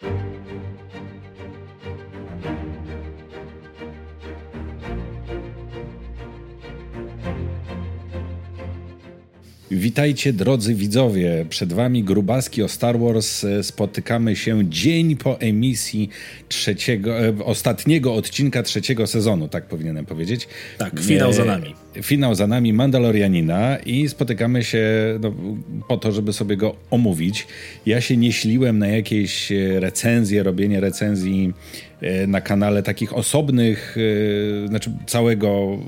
thank you Witajcie drodzy widzowie, przed wami Grubaski o Star Wars. Spotykamy się dzień po emisji trzeciego, e, ostatniego odcinka trzeciego sezonu, tak powinienem powiedzieć. Tak, finał za nami. E, finał za nami Mandalorianina i spotykamy się no, po to, żeby sobie go omówić. Ja się nie śliłem na jakieś recenzje, robienie recenzji e, na kanale takich osobnych, znaczy całego,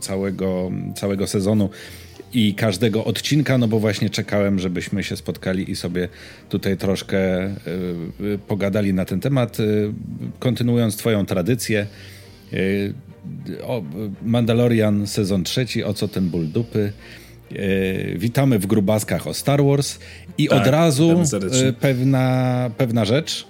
całego, całego sezonu i każdego odcinka, no bo właśnie czekałem, żebyśmy się spotkali i sobie tutaj troszkę y, y, pogadali na ten temat. Y, kontynuując Twoją tradycję, o, Mandalorian sezon trzeci, o co ten ból dupy. Witamy w grubaskach o Star Wars i tak, od razu pewna, pewna rzecz.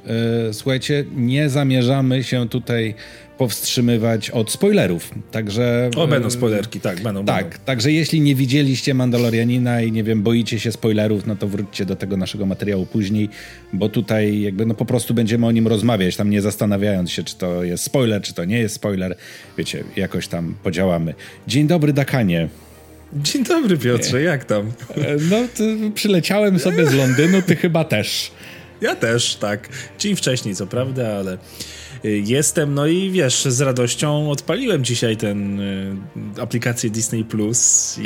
Słuchajcie, nie zamierzamy się tutaj powstrzymywać od spoilerów. Także. O, będą spoilerki, tak, będą. Tak, będą. także jeśli nie widzieliście Mandalorianina i nie wiem, boicie się spoilerów, no to wróćcie do tego naszego materiału później, bo tutaj jakby no po prostu będziemy o nim rozmawiać, tam nie zastanawiając się, czy to jest spoiler, czy to nie jest spoiler. Wiecie, jakoś tam podziałamy. Dzień dobry, Dakanie. Dzień dobry, Piotrze, jak tam? E, no, przyleciałem sobie z Londynu, ty chyba też. Ja też, tak. Dzień wcześniej, co prawda, ale jestem, no i wiesz, z radością odpaliłem dzisiaj ten y, aplikację Disney Plus i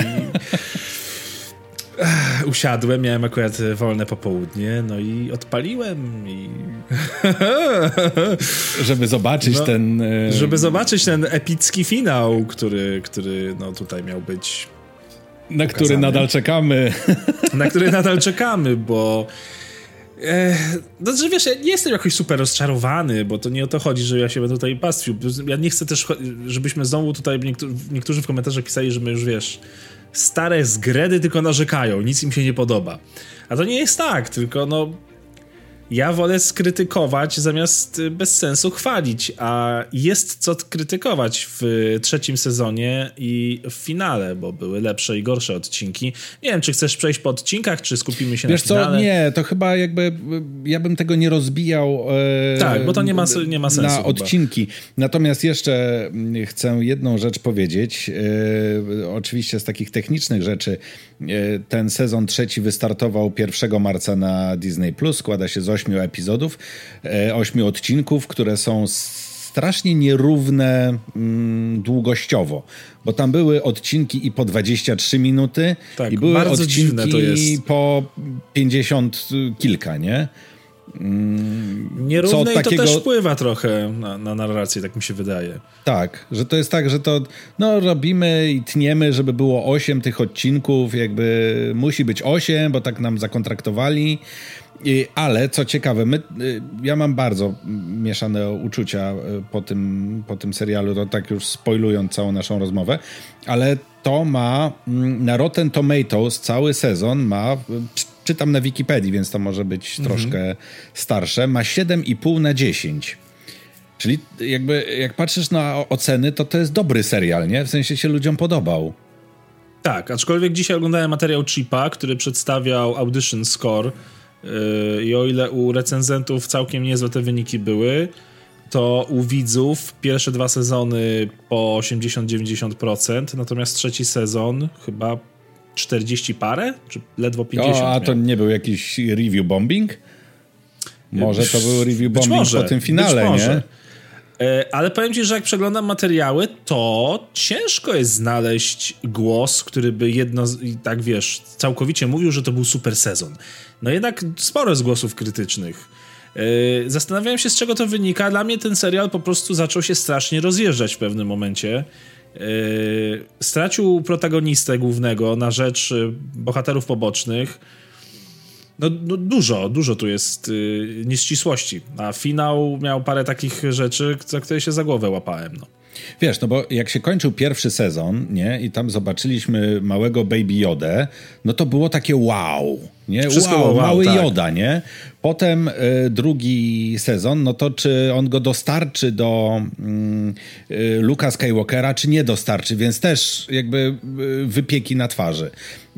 usiadłem, miałem akurat wolne popołudnie, no i odpaliłem i... żeby zobaczyć no, ten... Y, żeby zobaczyć ten epicki finał, który, który no tutaj miał być na pokazany. który nadal czekamy. Na który nadal czekamy, bo E, no, że wiesz, ja nie jestem jakoś super rozczarowany, bo to nie o to chodzi, że ja się będę tutaj pastwił. Ja nie chcę też, żebyśmy znowu tutaj, niektórzy, niektórzy w komentarzach pisali, że my już, wiesz, stare zgredy tylko narzekają, nic im się nie podoba. A to nie jest tak, tylko no ja wolę skrytykować zamiast y, bez sensu chwalić, a jest co krytykować w trzecim sezonie i w finale, bo były lepsze i gorsze odcinki. Nie wiem, czy chcesz przejść po odcinkach, czy skupimy się Wiesz na finale? co, nie, to chyba jakby y, ja bym tego nie rozbijał e, Tak, bo to nie ma, nie ma sensu. Na chyba. odcinki. Natomiast jeszcze mm, chcę jedną rzecz powiedzieć. E, oczywiście z takich technicznych rzeczy. E, ten sezon trzeci wystartował 1 marca na Disney+, Plus, składa się z ośmiu epizodów, e, ośmiu odcinków, które są strasznie nierówne mm, długościowo, bo tam były odcinki i po 23 minuty tak, i były odcinki po 50 kilka, nie? Mm, Nierówne i takiego... to też wpływa trochę na, na, narrację, tak mi się wydaje. Tak, że to jest tak, że to no, robimy i tniemy, żeby było 8 tych odcinków, jakby musi być 8, bo tak nam zakontraktowali, ale co ciekawe, my, y, ja mam bardzo mieszane uczucia y, po tym, po tym serialu, to tak już spoilując całą naszą rozmowę, ale to ma mm, na Rotten Tomatoes cały sezon ma, y, czytam na Wikipedii, więc to może być mhm. troszkę starsze, ma 7,5 na 10. Czyli jakby jak patrzysz na oceny, to to jest dobry serial, nie? W sensie się ludziom podobał. Tak, aczkolwiek dzisiaj oglądałem materiał Chipa, który przedstawiał Audition Score i o ile u recenzentów całkiem niezłe te wyniki były, to u widzów pierwsze dwa sezony po 80-90%, natomiast trzeci sezon chyba 40 parę, czy ledwo 50. O, a to nie był jakiś review bombing? Może to był review bombing może, po tym finale, nie? E, ale powiem ci, że jak przeglądam materiały, to ciężko jest znaleźć głos, który by jedno, tak wiesz, całkowicie mówił, że to był super sezon. No jednak sporo jest głosów krytycznych. E, zastanawiałem się, z czego to wynika. Dla mnie ten serial po prostu zaczął się strasznie rozjeżdżać w pewnym momencie. E, stracił protagonistę głównego na rzecz bohaterów pobocznych no, no, dużo, dużo tu jest yy, nieścisłości, a finał miał parę takich rzeczy, za które się za głowę łapałem. No. Wiesz, no bo jak się kończył pierwszy sezon, nie, i tam zobaczyliśmy małego Baby Jodę, no to było takie wow, Nie? Wszystko wow, wow, mały tak. Joda, nie? Potem y, drugi sezon, no to czy on go dostarczy do y, y, Luka Skywalkera, czy nie dostarczy, więc też jakby y, wypieki na twarzy.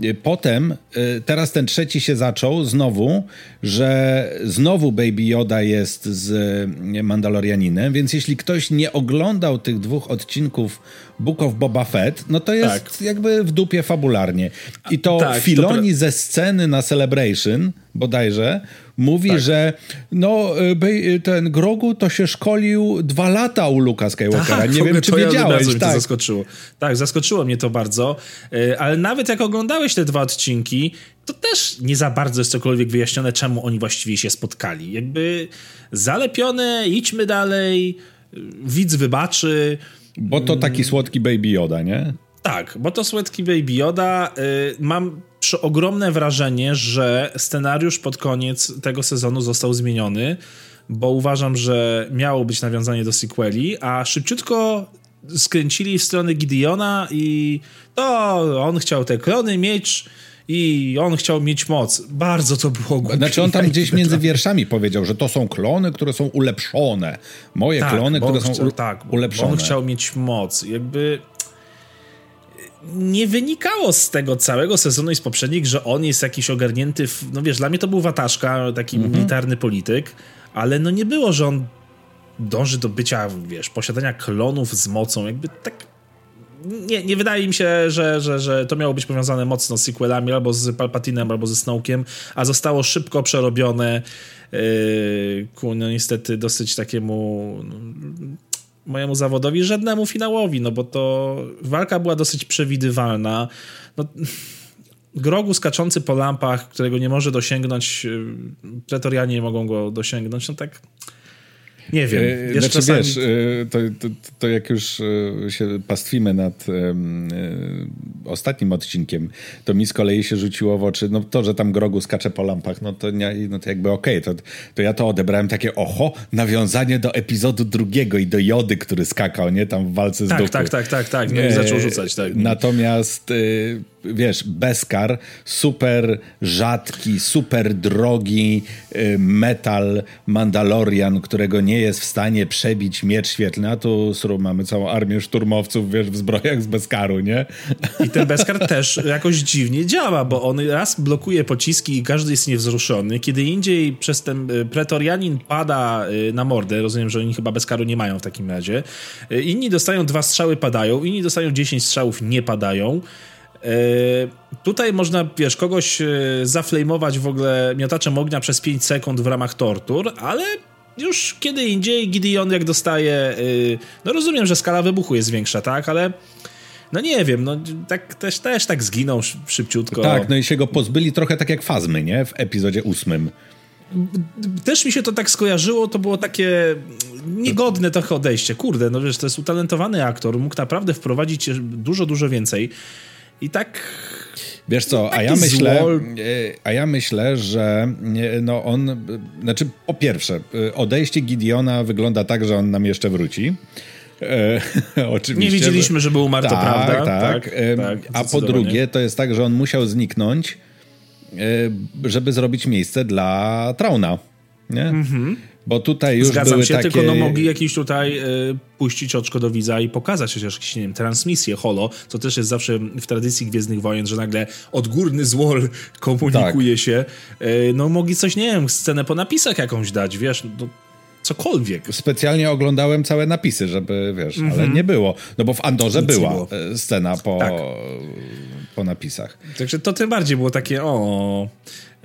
Y, potem, y, teraz ten trzeci się zaczął znowu, że znowu Baby Yoda jest z Mandalorianinem, więc jeśli ktoś nie oglądał tych dwóch odcinków Book of Boba Fett, no to jest tak. jakby w dupie fabularnie. I to tak, Filoni to... ze sceny na Celebration bodajże mówi, tak. że no y, ten Grogu to się szkolił dwa lata u Luka Skywalkera. Tak, nie wiem, czy wiedziałeś. Ja tak. zaskoczyło. Tak, zaskoczyło mnie to bardzo, y, ale nawet jak oglądałeś te dwa odcinki, to też nie za bardzo jest cokolwiek wyjaśnione, czemu oni właściwie się spotkali. Jakby zalepione, idźmy dalej, y, widz wybaczy. Bo to taki słodki Baby Yoda, nie? Tak, bo to słodki Baby Yoda. mam ogromne wrażenie, że scenariusz pod koniec tego sezonu został zmieniony, bo uważam, że miało być nawiązanie do sequeli, a szybciutko skręcili w stronę Gideona i to on chciał te klony mieć i on chciał mieć moc. Bardzo to było głupie. Znaczy on tam gdzieś między wierszami powiedział, że to są klony, które są ulepszone. Moje tak, klony, które są u- tak, ulepszone. on chciał mieć moc. Jakby nie wynikało z tego całego sezonu i z poprzednich, że on jest jakiś ogarnięty, w, no wiesz, dla mnie to był Wataszka, taki mhm. militarny polityk, ale no nie było, że on dąży do bycia, wiesz, posiadania klonów z mocą, jakby tak nie, nie wydaje mi się, że, że, że to miało być powiązane mocno z sequelami, albo z Palpatinem, albo ze Snowkiem, a zostało szybko przerobione yy, ku, no niestety dosyć takiemu no, mojemu zawodowi, żadnemu finałowi, no bo to walka była dosyć przewidywalna. No, Grogu skaczący po lampach, którego nie może dosięgnąć, y, pretorianie nie mogą go dosięgnąć, no tak nie wiem. E, znaczy, czasami... wiesz, e, to, to, to, jak już e, się pastwimy nad ostatnim odcinkiem, to mi z kolei się rzuciło w oczy, no to, że tam Grogu skacze po lampach, no to, nie, no to jakby okej, okay, to, to ja to odebrałem takie, oho, nawiązanie do epizodu drugiego i do Jody, który skakał, nie, tam w walce z tak, duchu. Tak, tak, tak, tak, no i zaczął rzucać, tak. Natomiast wiesz, Beskar, super rzadki, super drogi y, metal Mandalorian, którego nie jest w stanie przebić miecz świetlny, a tu mamy całą armię szturmowców, wiesz, w zbrojach z Beskaru, nie? I ten Beskar też jakoś dziwnie działa, bo on raz blokuje pociski i każdy jest niewzruszony, kiedy indziej przez ten y, pretorianin pada y, na mordę, rozumiem, że oni chyba Beskaru nie mają w takim razie, inni dostają dwa strzały, padają, inni dostają 10 strzałów, nie padają, tutaj można, wiesz, kogoś e, zaflejmować w ogóle miotaczem ognia przez 5 sekund w ramach tortur, ale już kiedy indziej Gideon jak dostaje, e, no rozumiem, że skala wybuchu jest większa, tak, ale no nie wiem, no tak też, też tak zginął szybciutko. Tak, no i się go pozbyli trochę tak jak Fazmy, nie? W epizodzie ósmym. Też mi się to tak skojarzyło, to było takie niegodne trochę odejście. Kurde, no wiesz, to jest utalentowany aktor, mógł naprawdę wprowadzić dużo, dużo więcej. I tak. Wiesz co, a ja myślę, e, a ja myślę, że e, no on, znaczy po pierwsze, e, odejście Gideona wygląda tak, że on nam jeszcze wróci. E, oczywiście. Nie wiedzieliśmy, że był umarł, tak, to prawda. Tak, tak, tak a po drugie, to jest tak, że on musiał zniknąć, żeby zrobić miejsce dla Trauna. Nie? Mhm. Bo tutaj już Zgadzam były się, takie... tylko no mogli jakiś tutaj y, puścić oczko do widza i pokazać chociaż jakieś, nie wiem, transmisję holo, co też jest zawsze w tradycji Gwiezdnych Wojen, że nagle odgórny złol komunikuje tak. się. Y, no mogli coś, nie wiem, scenę po napisach jakąś dać, wiesz, no, cokolwiek. Specjalnie oglądałem całe napisy, żeby, wiesz, mm -hmm. ale mhm. nie było. No bo w Andorze Nic była scena po, tak. po napisach. Także to tym bardziej było takie, o...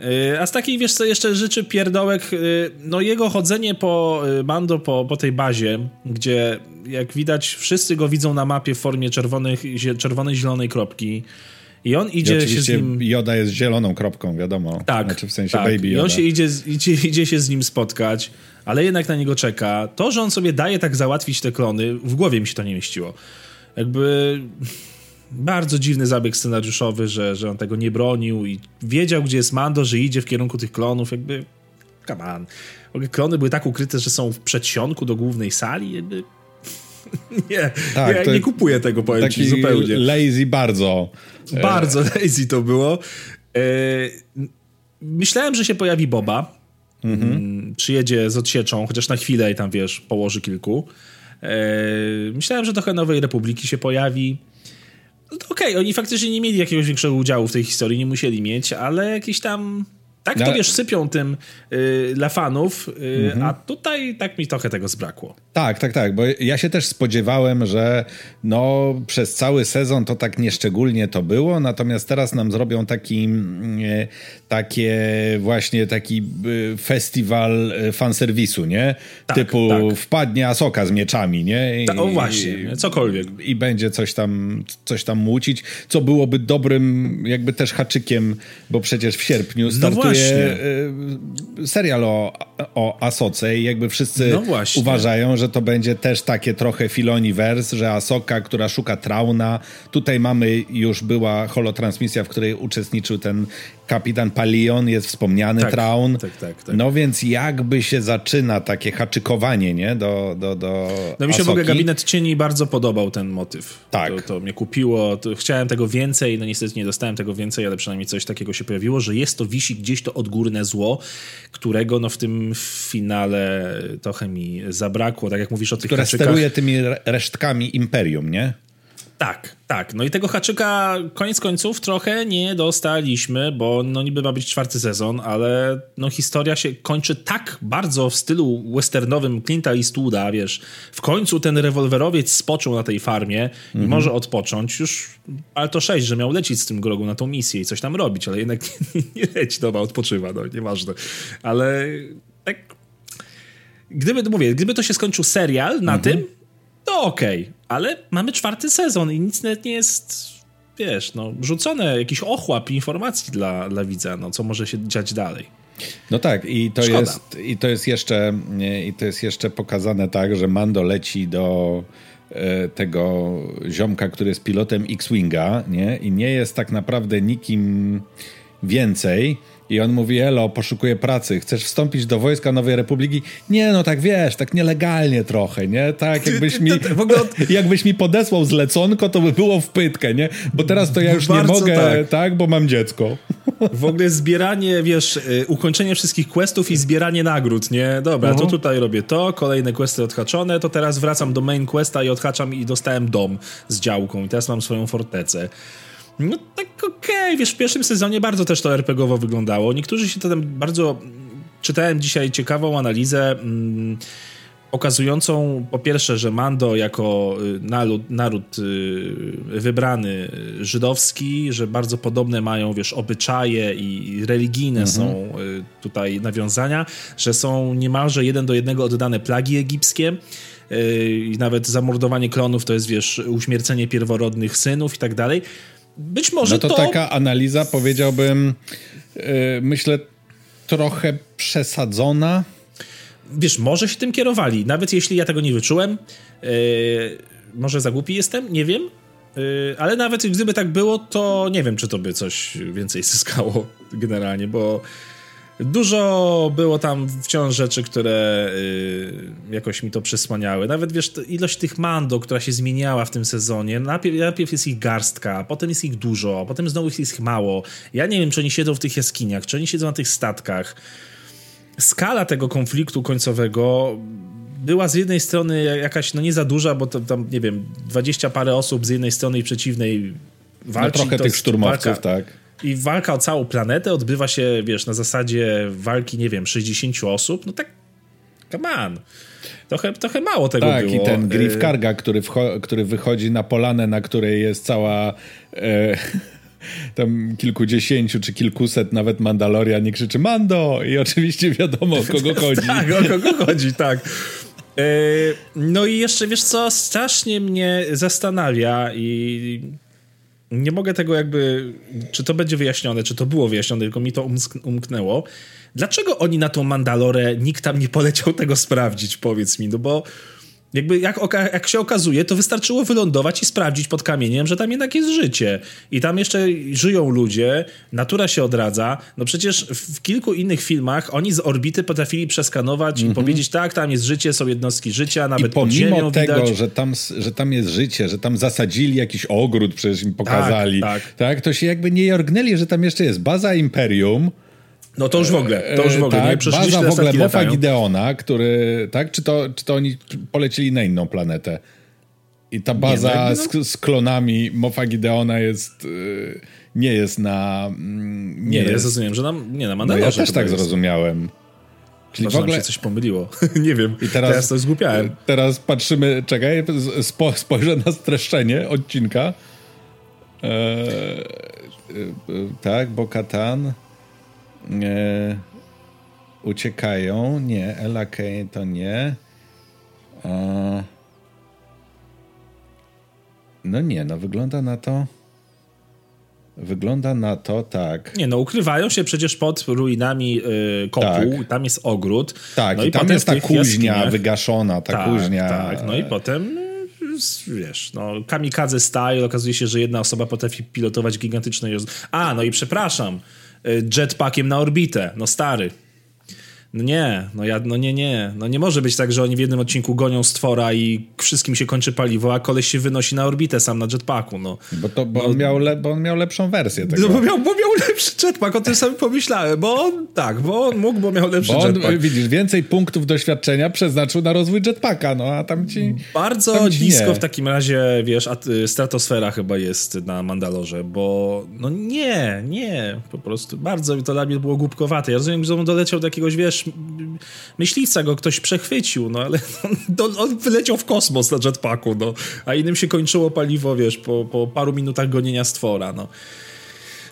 Y, a z takich, wiesz co, jeszcze rzeczy pierdołek, y, no jego chodzenie po Mando, y, po, po tej bazie, gdzie jak widać wszyscy go widzą na mapie w formie czerwonych, czerwonej, zielonej kropki i on idzie I się z nim... Joda jest zieloną kropką, wiadomo. Tak. Znaczy w sensie tak. Baby Yoda. I on się idzie, idzie, idzie się z nim spotkać, ale jednak na niego czeka. To, że on sobie daje tak załatwić te klony, w głowie mi się to nie mieściło. Jakby bardzo dziwny zabieg scenariuszowy, że, że on tego nie bronił i wiedział, gdzie jest Mando, że idzie w kierunku tych klonów, jakby come on. Klony były tak ukryte, że są w przedsionku do głównej sali, jakby nie, tak, nie, nie kupuję tego, powiem ci, zupełnie. lazy bardzo. Bardzo lazy to było. E, myślałem, że się pojawi Boba. Mhm. Mm, przyjedzie z odsieczą, chociaż na chwilę i tam wiesz, położy kilku. E, myślałem, że trochę Nowej Republiki się pojawi. No Okej, okay, oni faktycznie nie mieli jakiegoś większego udziału w tej historii, nie musieli mieć, ale jakieś tam tak to wiesz, sypią tym y, dla fanów, y, mhm. a tutaj tak mi trochę tego zbrakło. Tak, tak, tak, bo ja się też spodziewałem, że no przez cały sezon to tak nieszczególnie to było, natomiast teraz nam zrobią taki y, takie właśnie taki y, festiwal y, fanserwisu, nie? Tak, Typu tak. wpadnie Asoka z mieczami, nie? I, Ta, o właśnie, cokolwiek. I będzie coś tam, coś tam mucić, co byłoby dobrym jakby też haczykiem, bo przecież w sierpniu no startuje no serial o, o Asoce i jakby wszyscy no uważają, że to będzie też takie trochę filoniwers, że Asoka, która szuka Trauna, tutaj mamy już była holotransmisja, w której uczestniczył ten kapitan Palion, jest wspomniany tak, Traun. Tak, tak, tak. No więc jakby się zaczyna takie haczykowanie, nie? Do, do, do No mi się w ogóle Gabinet Cieni bardzo podobał ten motyw. Tak. To, to mnie kupiło. To chciałem tego więcej, no niestety nie dostałem tego więcej, ale przynajmniej coś takiego się pojawiło, że jest to, wisi gdzieś to odgórne zło, którego no w tym finale trochę mi zabrakło, tak jak mówisz o tych Które haczykach. steruje tymi resztkami Imperium, nie? Tak, tak. No i tego haczyka koniec końców trochę nie dostaliśmy, bo no niby ma być czwarty sezon, ale no historia się kończy tak bardzo w stylu westernowym Clint'a Eastwooda, wiesz. W końcu ten rewolwerowiec spoczął na tej farmie mhm. i może odpocząć. Już ale to 6, że miał lecieć z tym Grogu na tą misję i coś tam robić, ale jednak nie, nie leci, dobra, odpoczywa, no nieważne. Ale tak gdyby, mówię, gdyby to się skończył serial na mhm. tym, to okej, okay. ale mamy czwarty sezon i nic nawet nie jest, wiesz, no, rzucone, jakiś ochłap informacji dla, dla widza, no, co może się dziać dalej. No tak, i to, jest, i to jest jeszcze i to jest jeszcze pokazane tak, że Mando leci do e, tego ziomka, który jest pilotem X-Winga, nie? I nie jest tak naprawdę nikim więcej i on mówi, elo, poszukuję pracy, chcesz wstąpić do Wojska Nowej Republiki? Nie, no tak wiesz, tak nielegalnie trochę, nie? Tak, jakbyś mi, w ogóle... jakbyś mi podesłał zleconko, to by było w pytkę, nie? Bo teraz to ja już Bardzo nie mogę, tak. tak, bo mam dziecko. W ogóle zbieranie, wiesz, y, ukończenie wszystkich questów i zbieranie nagród, nie? Dobra, uh -huh. to mhm. tutaj robię to, kolejne questy odhaczone, to teraz wracam do main questa i odhaczam i dostałem dom z działką i teraz mam swoją fortecę. No tak okej, okay. wiesz, w pierwszym sezonie bardzo też to RPGowo wyglądało. Niektórzy się to tam bardzo... Czytałem dzisiaj ciekawą analizę mm, okazującą po pierwsze, że Mando jako y, naród, naród y, wybrany żydowski, że bardzo podobne mają, wiesz, obyczaje i religijne mhm. są y, tutaj nawiązania, że są niemalże jeden do jednego oddane plagi egipskie i nawet zamordowanie klonów to jest, wiesz, uśmiercenie pierworodnych synów i tak dalej. Być może no to, to... taka analiza, powiedziałbym, yy, myślę, trochę przesadzona. Wiesz, może się tym kierowali, nawet jeśli ja tego nie wyczułem. Yy, może za głupi jestem, nie wiem. Yy, ale nawet gdyby tak było, to nie wiem, czy to by coś więcej zyskało generalnie, bo Dużo było tam wciąż rzeczy, które y, jakoś mi to przysłaniały. Nawet wiesz, ilość tych mando, która się zmieniała w tym sezonie. Najpierw, najpierw jest ich garstka, potem jest ich dużo, potem znowu jest ich mało. Ja nie wiem, czy oni siedzą w tych jaskiniach, czy oni siedzą na tych statkach. Skala tego konfliktu końcowego była z jednej strony jakaś, no nie za duża, bo to, tam, nie wiem, dwadzieścia parę osób z jednej strony i przeciwnej walczy. No trochę tych szturmowców, walka, tak i walka o całą planetę odbywa się, wiesz, na zasadzie walki, nie wiem, 60 osób, no tak, come on. Trochę, trochę mało tego tak, było. Tak, i ten Griff Karga, który, który wychodzi na polanę, na której jest cała... E, tam kilkudziesięciu czy kilkuset nawet Mandalorian nie krzyczy Mando i oczywiście wiadomo o kogo chodzi. tak, o kogo chodzi, tak. E, no i jeszcze, wiesz co, strasznie mnie zastanawia i nie mogę tego jakby, czy to będzie wyjaśnione, czy to było wyjaśnione, tylko mi to umknęło. Dlaczego oni na tą Mandalorę, nikt tam nie poleciał tego sprawdzić, powiedz mi, no bo jakby jak, jak się okazuje, to wystarczyło wylądować i sprawdzić pod kamieniem, że tam jednak jest życie. I tam jeszcze żyją ludzie, natura się odradza. No przecież w kilku innych filmach oni z orbity potrafili przeskanować mm -hmm. i mhm. powiedzieć, tak, tam jest życie, są jednostki życia, nawet I pomimo tego, widać. Że, tam, że tam jest życie, że tam zasadzili jakiś ogród, przecież im pokazali, tak, tak. tak to się jakby nie jorgnęli, że tam jeszcze jest baza Imperium, No to już w ogóle, to już w ogóle. Tak, nie baza w ogóle Mofa Gideona, który, tak, czy to, czy to oni polecili na inną planetę? I ta baza nie, no, z, z, klonami Mofa Gideona jest, yy, nie jest na... Mm, nie, nie jest, ja zrozumiałem, że na, nie, na Mandalorze. No ja też tak jest. zrozumiałem. Czyli Może w ogóle... się coś pomyliło. nie wiem, I teraz, teraz to zgłupiałem. Teraz patrzymy, czekaj, spo, spojrzę na streszczenie odcinka. Eee, tak, bo Katan e, uciekają. Nie, Ella Kane to nie. E, no nie, no wygląda na to. Wygląda na to tak. Nie, no ukrywają się przecież pod ruinami y, kopuł, tak. tam jest ogród. Tak, no i, i tam jest ta kuźnia wygaszona, ta tak, kuźnia. Tak, no i potem wiesz, no kamikadze style, okazuje się, że jedna osoba potrafi pilotować gigantyczne... A, no i przepraszam, jetpackiem na orbitę, no stary. No nie, no ja, no nie, nie. No nie może być tak, że oni w jednym odcinku gonią stwora i wszystkim się kończy paliwo, a koleś się wynosi na orbitę sam na jetpacku, no. Bo, to, bo, no, on, miał le, bo on miał lepszą wersję tego. No bo miał, bo miał lepszy jetpack, o tym sobie pomyślałem, bo on, tak, bo on mógł, bo miał lepszy bo on, jetpack. Widzisz, więcej punktów doświadczenia przeznaczył na rozwój jetpacka, no a tam ci... Bardzo tam ci nisko nie. w takim razie, wiesz, a, stratosfera chyba jest na Mandalorze, bo no nie, nie, po prostu bardzo to dla mnie było głupkowate. Ja rozumiem, że on doleciał do jakiegoś, wiesz myśliwca go ktoś przechwycił, no ale on, on wyleciał w kosmos na jetpacku, no, a innym się kończyło paliwo, wiesz, po, po paru minutach gonienia stwora, no.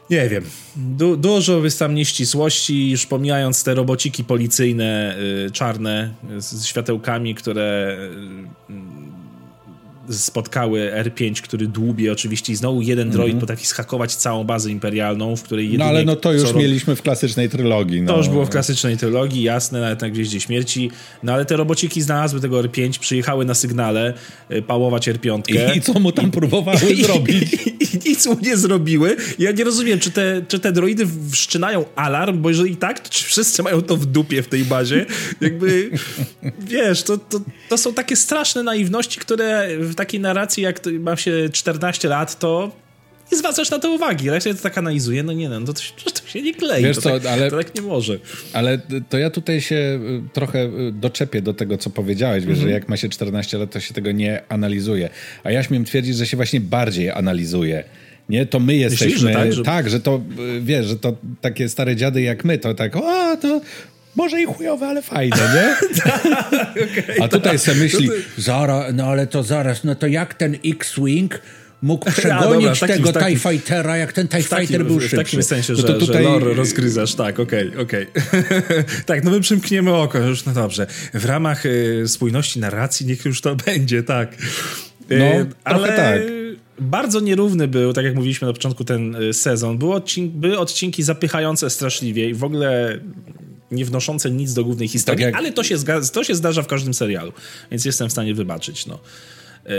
Nie wiem. Du dużo jest tam nieścisłości, już pomijając te robociki policyjne, y, czarne, z światełkami, które y, spotkały R5, który dłubie oczywiście i znowu jeden droid mm -hmm. potrafi schakować całą bazę imperialną, w której jedynie... No ale no to już mieliśmy w klasycznej trylogii. No. To już było w klasycznej trylogii, jasne, nawet na Gwieździe Śmierci. No ale te robociki znalazły tego R5, przyjechały na sygnale y, pałować R5. I, I, co mu tam próbowały i, zrobić? I, i, nic mu nie zrobiły. Ja nie rozumiem, czy te, czy te droidy wszczynają alarm, bo jeżeli tak, to czy wszyscy mają to w dupie w tej bazie? Jakby, wiesz, to, to, to są takie straszne naiwności, które w takiej narracji, jak ma się 14 lat, to nie zwracasz na to uwagi. Się to tak analizuje, no nie no, to, to się nie klei. Wiesz to, co, tak, ale, to tak nie może. Ale to ja tutaj się y, trochę y, doczepię do tego, co powiedziałeś, wiesz, że mhm. jak ma się 14 lat, to się tego nie analizuje. A ja śmiem twierdzić, że się właśnie bardziej analizuje. Nie, to my jesteśmy. Myślisz, że tak, że... tak, że to y, wiesz, że to takie stare dziady jak my, to tak, o, to może i chujowe, ale fajne, nie? tak, okay, A tutaj tak. sobie myśli, no to... Zara, no ale to zaraz, no to jak ten X-Wing mógł przegonić A, dobra, tego TIE Fightera, jak ten TIE Fighter był szybszy. W takim sensie, że, no to tutaj... że lore rozgryzasz, tak, okej, okay, okej. Okay. tak, no my przymkniemy oko, już no dobrze. W ramach y, spójności narracji niech już to będzie, tak. Y, no, ale tak. Bardzo nierówny był, tak jak mówiliśmy na początku, ten y, sezon. Były, były odcinki zapychające straszliwie i w ogóle nie wnoszące nic do głównej historii, tak jak... ale to się, to się zdarza w każdym serialu, więc jestem w stanie wybaczyć. No. Yy,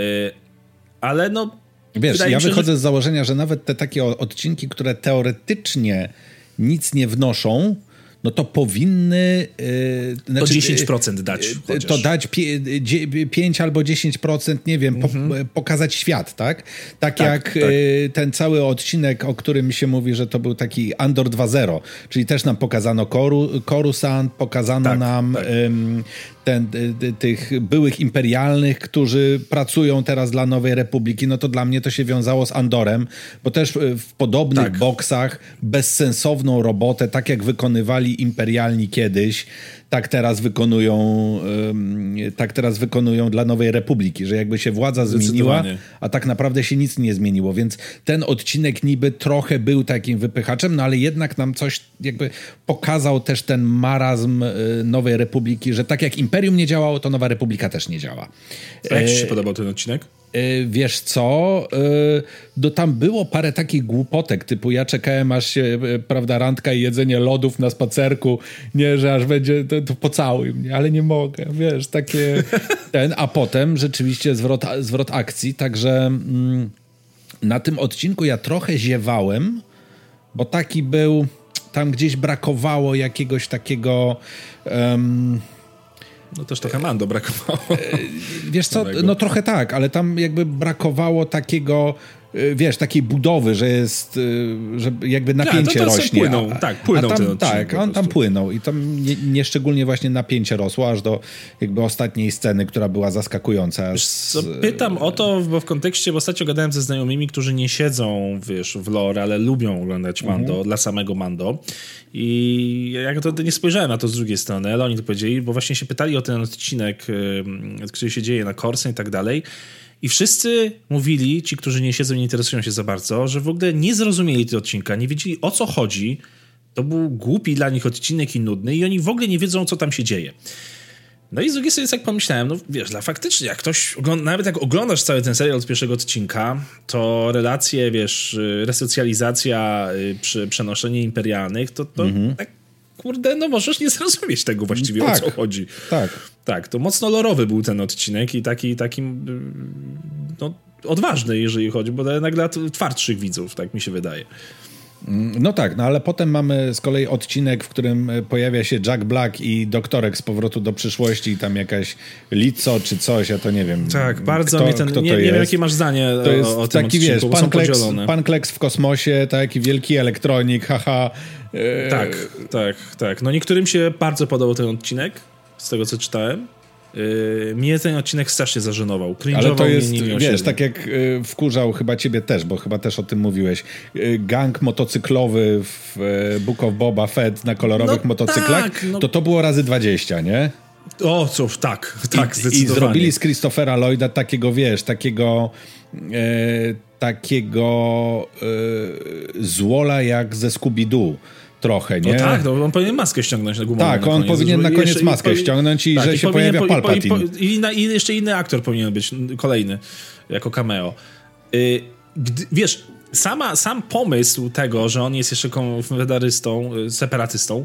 ale no. Wiesz, ja się, wychodzę że... z założenia, że nawet te takie odcinki, które teoretycznie nic nie wnoszą, no to powinny... Yy, znaczy, to 10% dać. Yy, chociaż. To dać 5 albo 10%, nie wiem, mhm. po, pokazać świat, tak? Tak, tak jak tak. Ten cały odcinek, o którym się mówi, że to był taki Andor 2.0, czyli też nam pokazano Koru, Coruscant, pokazano tak, nam tak ten, tych byłych imperialnych, którzy pracują teraz dla Nowej Republiki, no to dla mnie to się wiązało z Andorem, bo też w podobnych tak. boksach bezsensowną robotę, tak jak wykonywali imperialni kiedyś, tak teraz wykonują tak teraz wykonują dla Nowej Republiki, że jakby się władza zmieniła, a tak naprawdę się nic nie zmieniło, więc ten odcinek niby trochę był takim wypychaczem, no ale jednak nam coś jakby pokazał też ten marazm y, Nowej Republiki, że tak jak Imperium nie działało, to Nowa Republika też nie działa. A jak ci się e, podobał ten odcinek? E, wiesz co, e, no tam było parę takich głupotek, typu ja czekałem aż się, e, prawda, randka i jedzenie lodów na spacerku, nie, że aż będzie, to, to pocałuj mnie, ale nie mogę, wiesz, takie ten, a potem rzeczywiście zwrot, zwrot akcji, także mm, na tym odcinku ja trochę ziewałem, bo taki był, tam gdzieś brakowało jakiegoś takiego... Um, no też trochę Mando brakowało. E, wiesz co, no trochę tak, ale tam jakby brakowało takiego wiesz, takiej budowy, że jest, y, że jakby napięcie ja, to rośnie. Płynął, a, tak, płynął a tam, Tak, on tam płynął i tam nie, nie, szczególnie właśnie napięcie rosło, aż do jakby ostatniej sceny, która była zaskakująca. Z... Pytam o to, bo w kontekście, bo ostatnio gadałem ze znajomymi, którzy nie siedzą, wiesz, w lore, ale lubią oglądać Mando, mhm. dla samego Mando i ja to nie spojrzałem na to z drugiej strony, ale oni to powiedzieli, bo właśnie się pytali o ten odcinek, który się dzieje na Korsen i tak dalej i wszyscy mówili, ci, którzy nie siedzą, nie interesują się za bardzo, że w ogóle nie zrozumieli tego odcinka, nie wiedzieli o co chodzi. To był głupi dla nich odcinek i nudny, i oni w ogóle nie wiedzą, co tam się dzieje. No i z drugiej strony tak pomyślałem, no wiesz, dla faktycznie, jak ktoś, ogląda, nawet jak oglądasz cały ten serial od pierwszego odcinka, to relacje, wiesz, resocjalizacja, y, przenoszenie imperialnych, to, to mhm. tak kurde, no możesz nie zrozumieć tego właściwie, tak, o co chodzi. Tak. Tak, to mocno lorowy był ten odcinek i taki, taki no, odważny, jeżeli chodzi, bo nagle twardszych widzów, tak mi się wydaje. No tak, no ale potem mamy z kolei odcinek, w którym pojawia się Jack Black i doktorek z powrotu do przyszłości i tam jakaś lico czy coś, ja to nie wiem. Tak, bardzo kto, mi ten, nie, nie wiem jakie masz zdanie to jest o, taki, odcinku, wiesz, pan Kleks, pan Kleks w kosmosie, taki wielki elektronik, haha. E... Tak, tak, tak. No niektórym się bardzo podobał ten odcinek, z tego co czytałem. Yy, mnie ten odcinek strasznie zażenował. Ale to jest, wiesz, tak jak yy, wkurzał chyba ciebie też, bo chyba też o tym mówiłeś. Yy, gang motocyklowy w yy, Book of Boba Fett na kolorowych no motocyklach, tak, no. to to było razy 20, nie? O, co, tak, tak, I, zdecydowanie. I zrobili z Christophera Lloyda takiego, wiesz, takiego yy, takiego yy, złola jak ze Scooby-Doo trochę, nie? No tak, no, on powinien maskę ściągnąć na gumową. Tak, on powinien na koniec jeszcze, maskę i, ściągnąć i tak, że i się pojawia po, Palpatine. I, i, I, jeszcze inny aktor powinien być, kolejny, jako cameo. Y, gdy, wiesz, sama, sam pomysł tego, że on jest jeszcze konfederystą, y, separatystą,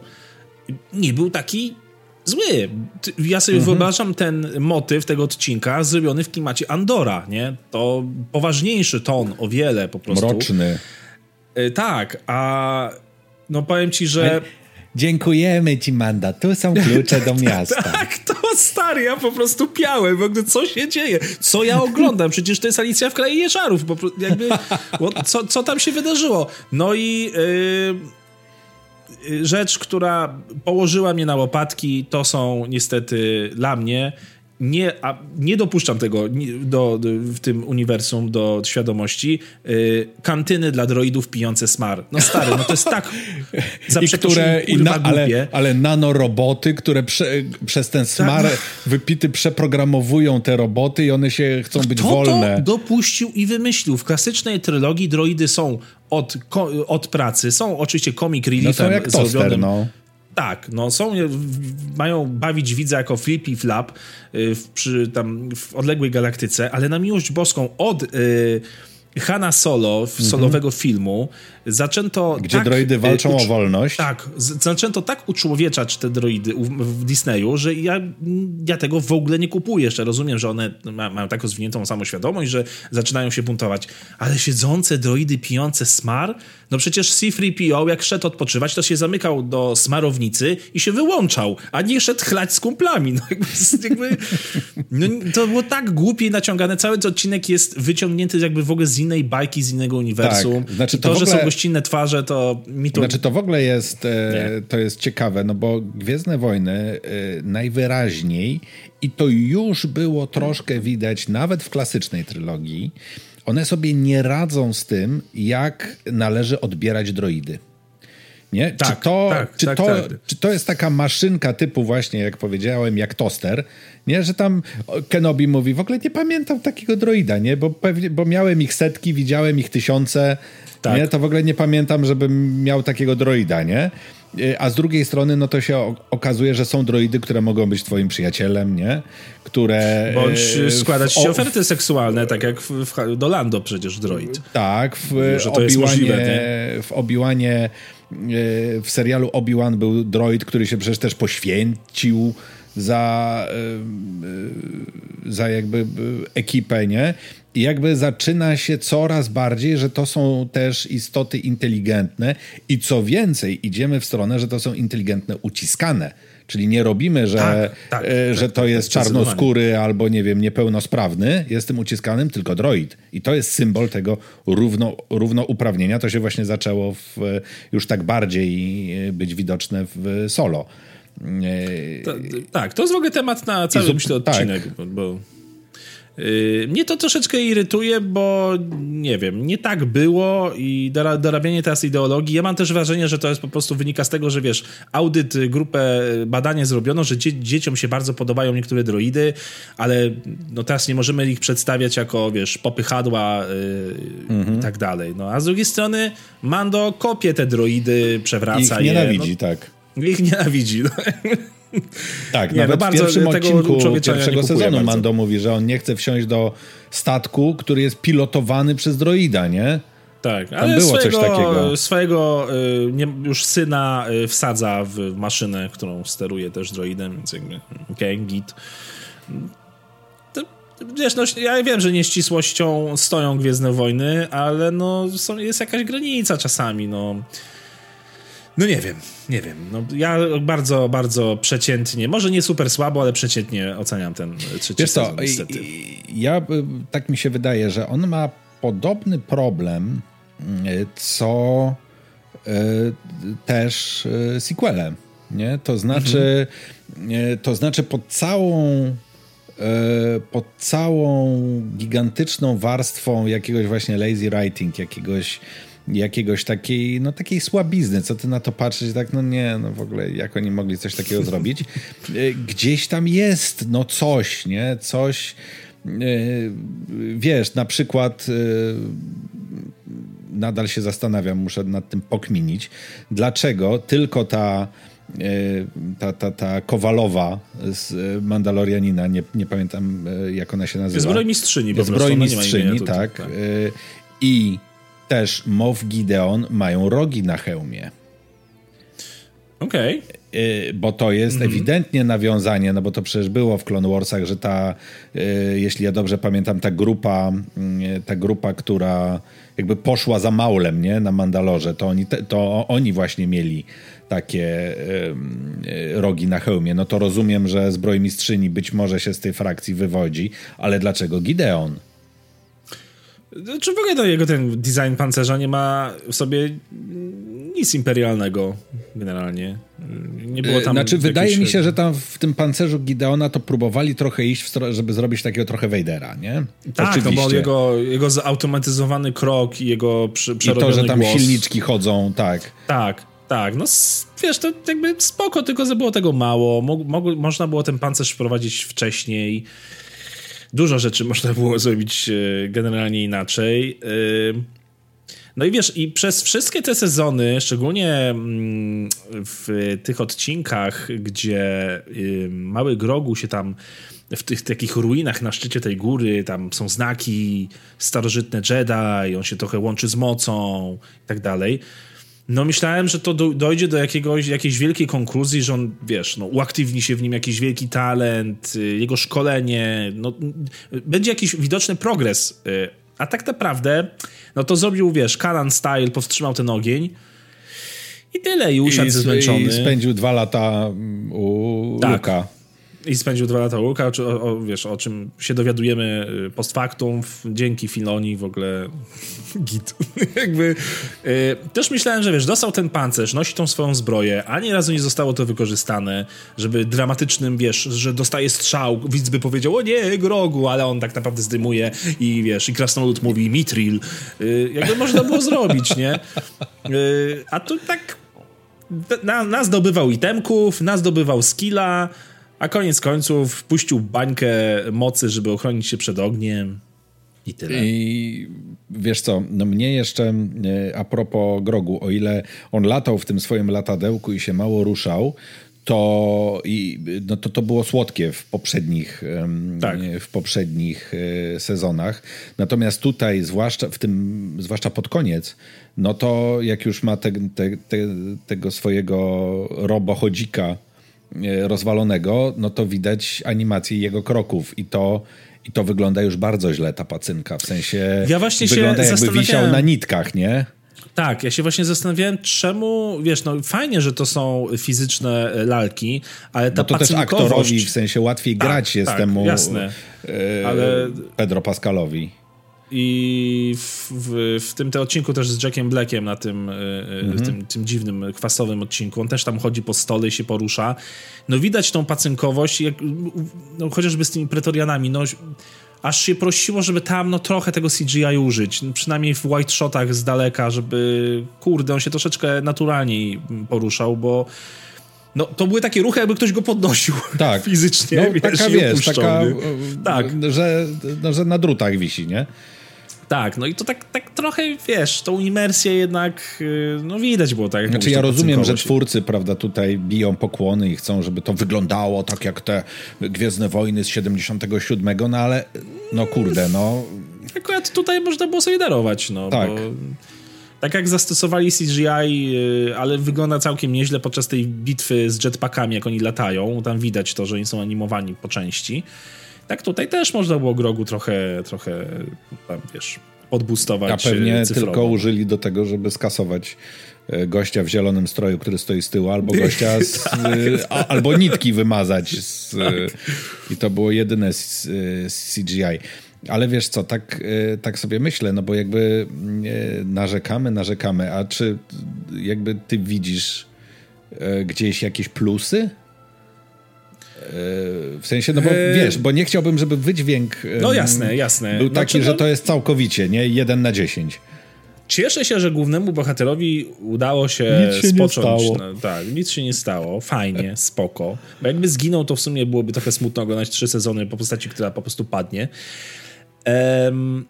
nie był taki zły. Ja sobie mhm. wyobrażam ten motyw tego odcinka zrobiony w klimacie Andora, nie? To poważniejszy ton, o wiele po prostu. Mroczny. Y, tak, a no powiem ci, że... Dziękujemy ci, Manda. Tu są klucze do miasta. tak, to stary, ja po prostu piałem. W ogóle co się dzieje? Co ja oglądam? Przecież to jest Alicja w Kraju Jeżarów. Bo jakby, co, co tam się wydarzyło? No i yy, rzecz, która położyła mnie na łopatki, to są niestety dla mnie nie, a nie dopuszczam tego do, do, w tym uniwersum do świadomości. Yy, kantyny dla droidów pijące smar. No stary, no to jest tak za I które, i na, ale, ale nanoroboty, które prze, przez ten smar tak. wypity przeprogramowują te roboty i one się chcą być Kto wolne. to dopuścił i wymyślił? W klasycznej trylogii droidy są od, od pracy, są oczywiście comic reliefem no są jak toster, no tak, no są, mają bawić widza jako flip i flap y, w, przy tam w odległej galaktyce, ale na miłość boską od y, Hanna Solo, mhm. solowego filmu, zaczęto. Gdzie tak, droidy walczą o wolność. Tak, zaczęto tak uczłowieczać te droidy w Disneyu, że ja, ja tego w ogóle nie kupuję. Jeszcze rozumiem, że one ma, mają tak rozwiniętą samoświadomość, że zaczynają się buntować. Ale siedzące droidy pijące smar, no przecież C3PO, jak szedł odpoczywać, to się zamykał do smarownicy i się wyłączał, a nie szedł chlać z kumplami. No, jakby, jakby no, to było tak głupie naciągane. Cały ten odcinek jest wyciągnięty jakby w ogóle z innej bajki, z innego uniwersum. Tak, znaczy to, to ogóle... że są gościnne twarze, to mi to... Znaczy to w ogóle jest, e, to jest ciekawe, no bo Gwiezdne Wojny e, najwyraźniej i to już było troszkę widać nawet w klasycznej trylogii, one sobie nie radzą z tym, jak należy odbierać droidy. Nie? Tak, czy, to, tak, czy, tak, to, tak. czy to jest taka maszynka typu właśnie, jak powiedziałem, jak toster, nie? Że tam Kenobi mówi, w ogóle nie pamiętam takiego droida, nie? Bo, pewnie, bo miałem ich setki, widziałem ich tysiące, tak. nie? To w ogóle nie pamiętam, żebym miał takiego droida, nie? Y, a z drugiej strony, no to się okazuje, że są droidy, które mogą być twoim przyjacielem, nie? Które... Bądź y, składać ci oferty seksualne, tak jak w, w, do Lando przecież droid. Tak, w Obi-Wanie, w Obi-Wanie w serialu Obi-Wan był droid, który się przecież też poświęcił za, za jakby ekipę, nie? I jakby zaczyna się coraz bardziej, że to są też istoty inteligentne i co więcej, idziemy w stronę, że to są inteligentne uciskane. Czyli nie robimy, że, tak, tak, e, że tak, to tak, jest czarnoskóry albo, nie wiem, niepełnosprawny, jest tym uciskanym, tylko droid. I to jest symbol tego równo, równouprawnienia. To się właśnie zaczęło w, już tak bardziej być widoczne w solo. To, tak, to jest w ogóle temat na cały myślę, odcinek, tak. bo, bo mnie to troszeczkę irytuje, bo nie wiem, nie tak było i dorabianie teraz ideologii. Ja mam też wrażenie, że to jest po prostu wynika z tego, że wiesz, audyt, y, grupę, y, badanie zrobiono, że dzie dzieciom się bardzo podobają niektóre droidy, ale no teraz nie możemy ich przedstawiać jako, wiesz, popychadła yy, mhm. i tak dalej. No a z drugiej strony Mando kopie te droidy, przewraca ich je. nienawidzi, no, tak. Ich nienawidzi. No. Tak, nie, nawet no w pierwszym odcinku pierwszego sezonu bardzo. Mando mówi, że on nie chce wsiąść do statku, który jest pilotowany przez droida, nie? Tak, Tam ale było swojego, coś takiego. swojego y, nie, już syna y, wsadza w maszynę, którą steruje też droidem, więc jakby okej, okay, git. Wiesz, no, ja wiem, że nieścisłością stoją Gwiezdne Wojny, ale no, są, jest jakaś granica czasami, no. No nie wiem, nie wiem. No, ja bardzo, bardzo przeciętnie, może nie super słabo, ale przeciętnie oceniam ten trzeci Wiesz sezon, co, niestety. Ja, tak mi się wydaje, że on ma podobny problem, y, co y, też y, sequele, nie? To znaczy, mhm. to znaczy pod całą pod całą gigantyczną warstwą jakiegoś właśnie lazy writing, jakiegoś jakiegoś takiej, no takiej słabizny, co ty na to patrzysz, tak no nie, no w ogóle jak oni mogli coś takiego zrobić. E, gdzieś tam jest no coś, nie, coś, e, wiesz, na przykład e, nadal się zastanawiam, muszę nad tym pokminić, dlaczego tylko ta ta, ta, ta Kowalowa z Mandalorianina, nie, nie pamiętam jak ona się nazywa. Zbrojmistrzyni po Zbrojmistrzyni, tak. tak. I też Mow Gideon mają rogi na hełmie. Okej. Okay. Bo to jest mm -hmm. ewidentnie nawiązanie, no bo to przecież było w Clone Warsach, że ta, y, jeśli ja dobrze pamiętam, ta grupa, y, ta grupa, która jakby poszła za Maulem, nie, na Mandalorze, to oni, to oni właśnie mieli takie y, rogi na hełmie. No to rozumiem, że zbrojmistrzyni być może się z tej frakcji wywodzi, ale dlaczego Gideon? Czy w ogóle to jego ten design pancerza nie ma w sobie nic imperialnego generalnie. Nie było tam. Znaczy, wydaje mi się, że tam w tym pancerzu Gideona to próbowali trochę iść, żeby zrobić takiego trochę Vadera, nie? Tak, Oczywiście. no bo jego, jego zautomatyzowany krok i jego przy, I to, że tam głos. silniczki chodzą, tak. Tak. Tak, no wiesz, to jakby spoko, tylko że było tego mało. Mo można było ten pancerz wprowadzić wcześniej dużo rzeczy można było zrobić e, generalnie inaczej. E, no i wiesz, i przez wszystkie te sezony, szczególnie mm, w tych odcinkach, gdzie y, mały Grogu się tam w tych takich ruinach na szczycie tej góry, tam są znaki starożytne Jedi, on się trochę łączy z mocą i tak dalej no myślałem, że to do, dojdzie do jakiegoś, jakiejś wielkiej konkluzji, że on, wiesz, no, uaktywni się w nim jakiś wielki talent, y, jego szkolenie, no, będzie jakiś widoczny progres. Y, a tak naprawdę, no to zrobił, wiesz, Karan Style, powstrzymał ten ogień i tyle, i usiadł I, zmęczony. I spędził dwa lata u tak. Luka. I spędził dwa lata u Luka, o, o, wiesz, o czym się dowiadujemy y, post factum, dzięki Filoni w ogóle git. Jakby y, też myślałem, że wiesz, dostał ten pancerz, nosi tą swoją zbroję, ani razu nie zostało to wykorzystane, żeby dramatycznym, wiesz, że dostaje strzał, widz by powiedział, o nie, grogu, ale on tak naprawdę zdymuje i wiesz, i krasnolud mówi mitril. Y, jakby można było zrobić, nie? a tu tak na, nazdobywał itemków, nazdobywał skilla, a koniec końców puścił bańkę mocy, żeby ochronić się przed ogniem. I tyle. I wiesz co, no mnie jeszcze e, a propos Grogu, o ile on latał w tym swoim latadełku i się mało ruszał, to, i, no to, to było słodkie w poprzednich, tak. w poprzednich e, sezonach. Natomiast tutaj, zwłaszcza w tym, zwłaszcza pod koniec, no to jak już ma te, te, te, tego swojego robochodzika rozwalonego, no to widać animację jego kroków i to i to wygląda już bardzo źle, ta pacynka. W sensie ja właśnie wygląda jakby wisiał na nitkach, nie? Tak, ja się właśnie zastanawiałem, czemu, wiesz, no fajnie, że to są fizyczne lalki, ale ta no to też aktorowi w sensie łatwiej tak, grać jest tak, temu jasne. E, ale... Pedro Pascalowi. I w, w, w, tym te odcinku też z Jackiem Blackiem na tym, mhm. tym, tym, dziwnym, kwasowym odcinku. On też tam chodzi po stole i się porusza. No widać tą pacynkowość, jak, no, chociażby z tymi pretorianami. No, aż się prosiło, żeby tam no trochę tego CGI użyć, przynajmniej w white shotach z daleka, żeby kurde, on się troszeczkę naturalniej poruszał, bo no, to były takie ruchy, jakby ktoś go podnosił tak. fizycznie. No, wiesz, taka, wiesz, taka, tak. że, no, że na drutach wisi, nie? Tak, no i to tak, tak trochę, wiesz, tą imersję jednak, y, no widać było tak. Znaczy ja rozumiem, że twórcy, prawda, tutaj biją pokłony i chcą, żeby to wyglądało tak jak te Gwiezdne Wojny z 77, no ale, no kurde, no... Akurat tutaj można było sobie darować, no, tak. Bo tak jak zastosowali CGI, y, ale wygląda całkiem nieźle podczas tej bitwy z jetpackami, jak oni latają. Tam widać to, że oni są animowani po części. Tak tutaj też można było Grogu trochę, trochę tam, wiesz, podbustować A pewnie cyfrowo. tylko użyli do tego, żeby skasować e, gościa w zielonym stroju, który stoi z tyłu, albo gościa z, tak. a, albo nitki wymazać. Z, tak. I to było jedyne z, z CGI. Ale wiesz co, tak, tak sobie myślę, no bo jakby narzekamy, narzekamy, a czy jakby ty widzisz gdzieś jakieś plusy w sensie, no bo e, wiesz, bo nie chciałbym, żeby wydźwięk no jasne, jasne. był taki, znaczy, że no- to jest całkowicie, nie? Jeden na dziesięć. Cieszę się, że głównemu bohaterowi udało się, nic się spocząć. Nie stało. No, tak, nic się nie stało. Fajnie, spoko. Bo jakby zginął, to w sumie byłoby trochę smutno oglądać trzy sezony po postaci, która po prostu padnie. Um,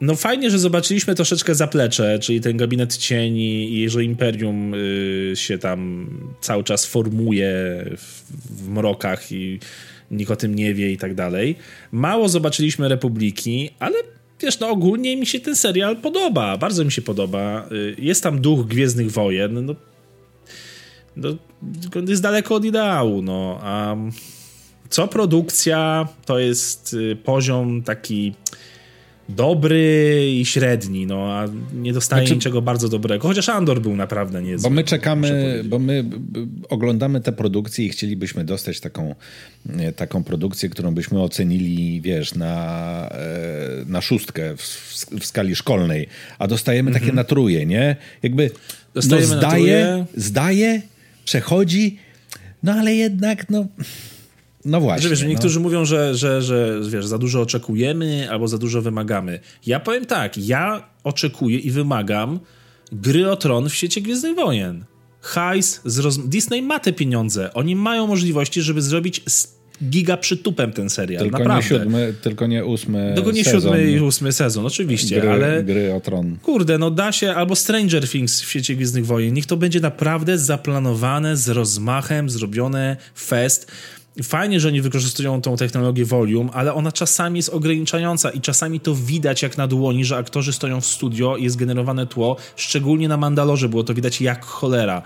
no fajnie, że zobaczyliśmy troszeczkę zaplecze, czyli ten gabinet cieni i że Imperium y, się tam cały czas formuje w, w mrokach i nikt o tym nie wie i tak dalej. Mało zobaczyliśmy Republiki, ale wiesz, no ogólnie mi się ten serial podoba, bardzo mi się podoba. Y, jest tam duch Gwiezdnych Wojen, no, no jest daleko od ideału, no, a co produkcja, to jest y, poziom taki dobry i średni, no a nie dostaje znaczy, niczego bardzo dobrego, chociaż Andor był naprawdę niezły. Bo my czekamy, bo my oglądamy te produkcje i chcielibyśmy dostać taką, taką produkcję, którą byśmy ocenili, wiesz, na, e, na szóstkę w, w skali szkolnej, a dostajemy takie mhm. natruje, nie? Jakby dostajemy no, zdaje, zdaje, przechodzi, no ale jednak, no no właśnie. Że, wiesz, no. niektórzy mówią, że, że, że wiesz, za dużo oczekujemy albo za dużo wymagamy. Ja powiem tak, ja oczekuję i wymagam gry o tron w świecie Gwiezdnych Wojen. Hajs, roz... Disney ma te pieniądze. Oni mają możliwości, żeby zrobić giga przytupem ten serial. Tylko Naprawdę. nie siódmy, tylko nie ósmy Tylko nie sezon. siódmy i ósmy sezon, oczywiście, gry, ale... Gry o tron. Kurde, no da się, albo Stranger Things w świecie Gwiezdnych Wojen. Niech to będzie naprawdę zaplanowane, z rozmachem, zrobione fest fajnie, że oni wykorzystują tą technologię volume, ale ona czasami jest ograniczająca i czasami to widać jak na dłoni, że aktorzy stoją w studio i jest generowane tło, szczególnie na Mandalorze było to widać jak cholera.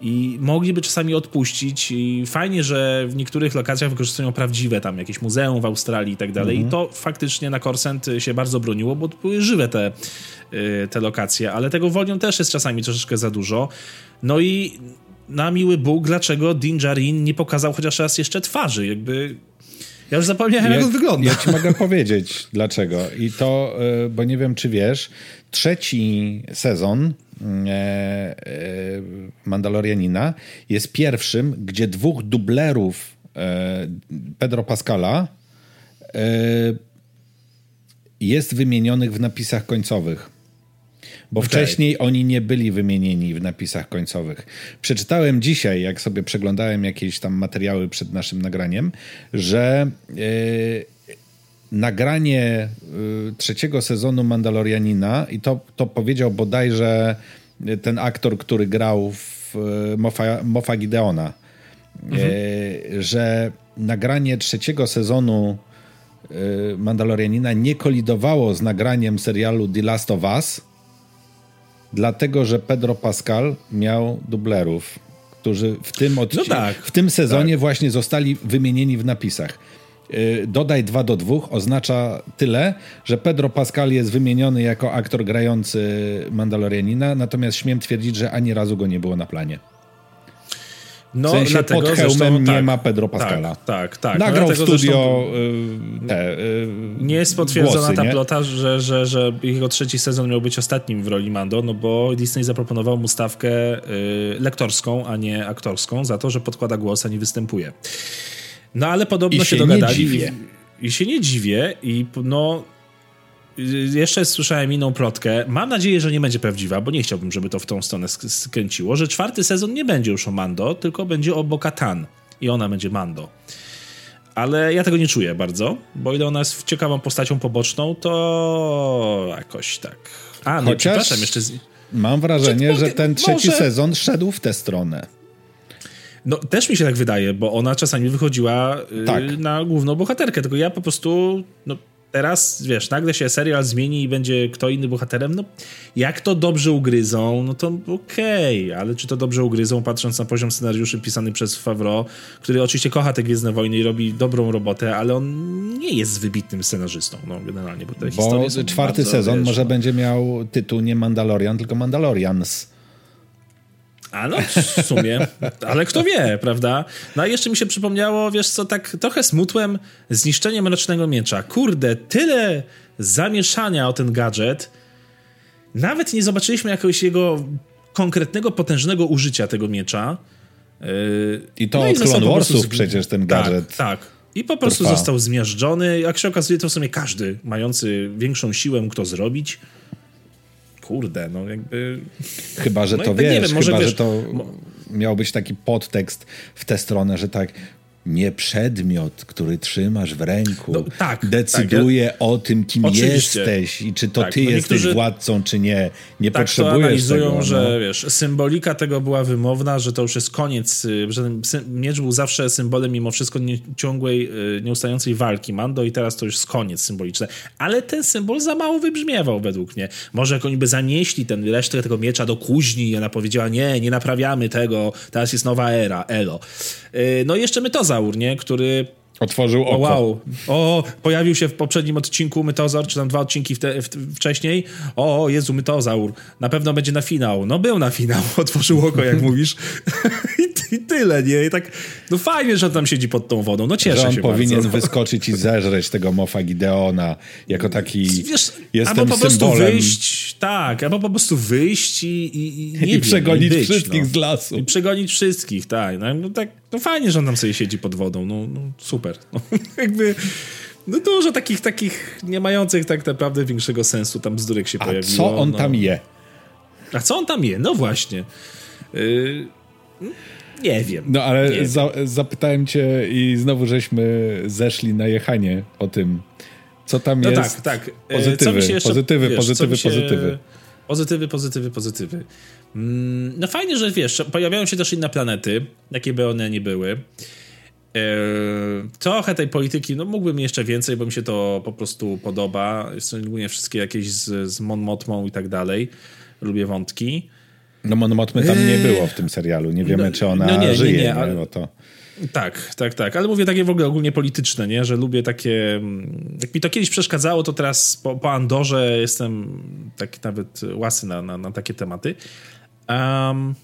I mogliby czasami odpuścić i fajnie, że w niektórych lokacjach wykorzystują prawdziwe tam jakieś muzeum w Australii i tak dalej. I mhm. to faktycznie na Korsent się bardzo broniło, bo były żywe te, y, te lokacje, ale tego volume też jest czasami troszeczkę za dużo. No i na miły Bóg, dlaczego Din Djarin nie pokazał chociaż raz jeszcze twarzy, jakby... Ja już zapomniałem, ja, jak on wygląda. Ja ci mogę powiedzieć dlaczego. I to, e, bo nie wiem, czy wiesz, trzeci sezon e, e, Mandalorianina jest pierwszym, gdzie dwóch dublerów Pedro Pascala jest wymienionych w napisach końcowych bo okay. wcześniej oni nie byli wymienieni w napisach końcowych. Przeczytałem dzisiaj, jak sobie przeglądałem jakieś tam materiały przed naszym nagraniem, że yy, nagranie yy, trzeciego sezonu Mandalorianina i to, to powiedział bodajże ten aktor, który grał w yy, Mofa, Mofa Gideona, mhm. że nagranie trzeciego sezonu Mandalorianina nie kolidowało z nagraniem serialu The Last of Us, dlatego że Pedro Pascal miał dublerów, którzy w tym, odci- no tak, w tym sezonie tak. właśnie zostali wymienieni w napisach. y, dodaj 2 do 2 oznacza tyle, że Pedro Pascal jest wymieniony jako aktor grający Mandalorianina, natomiast śmiem twierdzić, że ani razu go nie było na planie. No, w sensie dlatego, pod hełmem zresztą, nie tak, ma Pedro Pascala. Tak, tak. tak. Nagrał no, w studio zresztą, te, y, Nie jest potwierdzona głosy, ta nie? plota, że, że, że jego trzeci sezon miał być ostatnim w roli Mando, no bo Disney zaproponował mu stawkę y, lektorską, a nie aktorską, za to, że podkłada głos, a nie występuje. No ale podobno I się, się dogadali. I się nie dziwię i no jeszcze słyszałem inną plotkę. Mam nadzieję, że nie będzie prawdziwa, bo nie chciałbym, żeby to w tą stronę skręciło, że czwarty sezon nie będzie już o Mando, tylko będzie o Bokatan i ona będzie Mando. Ale ja tego nie czuję bardzo, bo ile ona jest ciekawą postacią poboczną, to jakoś tak. A, no Chociaż przepraszam, jeszcze... Z... Mam wrażenie, że ten trzeci może... sezon szedł w tę stronę. No, też mi się tak wydaje, bo ona czasami wychodziła y, tak. na główną bohaterkę, tylko ja po prostu no, teraz, wiesz, nagle się serial zmieni i będzie kto inny bohaterem, no jak to dobrze ugryzą, no to okej, okay, ale czy to dobrze ugryzą, patrząc na poziom scenariuszy pisany przez Favreau, który oczywiście kocha te Gwiezdne Wojny i robi dobrą robotę, ale on nie jest wybitnym scenarzystą, no generalnie, bo te bo czwarty bardzo, sezon wiesz, może no. będzie miał tytuł nie Mandalorian, tylko Mandalorians. A no, w sumie, ale kto wie, prawda? No a jeszcze mi się przypomniało, wiesz co, tak trochę smutłem zniszczenie Mrocznego Miecza. Kurde, tyle zamieszania o ten gadżet. Nawet nie zobaczyliśmy jakiegoś jego konkretnego, potężnego użycia tego miecza. Yy, I to no od Clone Warsów przecież ten tak, gadżet. Tak, tak. I po prostu trwa. został zmiażdżony. Jak się okazuje, to w sumie każdy mający większą siłę mógł to zrobić kurde, no jakby... Chyba, że no to wiesz, wiem, może chyba, wiesz, że to miał być taki podtekst w tę stronę, że tak nie przedmiot, który trzymasz w ręku, no, tak, decyduje tak, o tym, kim Oczywiście. jesteś i czy to tak, ty no jesteś władcą, czy nie. Nie tak potrzebujesz to analizują, tego. że no. wiesz, symbolika tego była wymowna, że to już jest koniec, y, że ten miecz był zawsze symbolem mimo wszystko nie, ciągłej, y, nieustającej walki Mando i teraz to już jest koniec symboliczny. Ale ten symbol za mało wybrzmiewał według mnie. Może jak oni by zanieśli ten resztę tego miecza do kuźni i ona powiedziała, nie, nie naprawiamy tego, teraz jest nowa era, elo. Y, no i jeszcze my to Mytozaur, nie? Który Otworzył oko. O, wow. O, pojawił się w poprzednim odcinku Mytozaur, czy tam dwa odcinki w wcześniej. O, Jezu, Mytozaur. Na pewno będzie na finał. No był na finał, otworzył oko, jak mówisz. I, I, tyle, nie? I tak, no fajnie, że on tam siedzi pod tą wodą. No cieszę że on się powinien bardzo. wyskoczyć i zeżreć tego Mofa Gideona jako taki Wiesz, jestem albo po prostu symbolem. wyjść, tak, albo po prostu wyjść i, i, i, I przegonić być, wszystkich no. z lasu. I przegonić wszystkich, tak. No, no tak no fajnie, że on tam sobie siedzi pod wodą, no, no super. No, jakby... No dużo takich, takich nie mających tak naprawdę większego sensu tam bzdurek się A pojawiło. co on no. tam je? A co on tam je? No właśnie. Yy, nie wiem. No ale za, zapytałem cię i znowu żeśmy zeszli na jechanie o tym, co tam no jest. tak, tak. Pozytywy, jeszcze, pozytywy, wiesz, pozytywy, się... pozytywy. Pozytywy, pozytywy. Mm, no fajnie, że wiesz, pojawiają się też inne planety, jakie by one nie były. Eee, trochę tej polityki, no mógłbym jeszcze więcej, bo mi się to po prostu podoba. Szczególnie wszystkie jakieś z, z Mon Motmą i tak dalej. Lubię wątki. No Mon Motmy tam nie eee, było w tym serialu. Nie wiemy, no, czy ona no nie, żyje. Nie, nie, ale... to... Tak, tak, tak. Ale mówię takie w ogóle ogólnie polityczne, nie? Że lubię takie... Mm, jak mi to kiedyś przeszkadzało, to teraz po, po Andorze jestem taki nawet łasy na, na, na takie tematy. Um,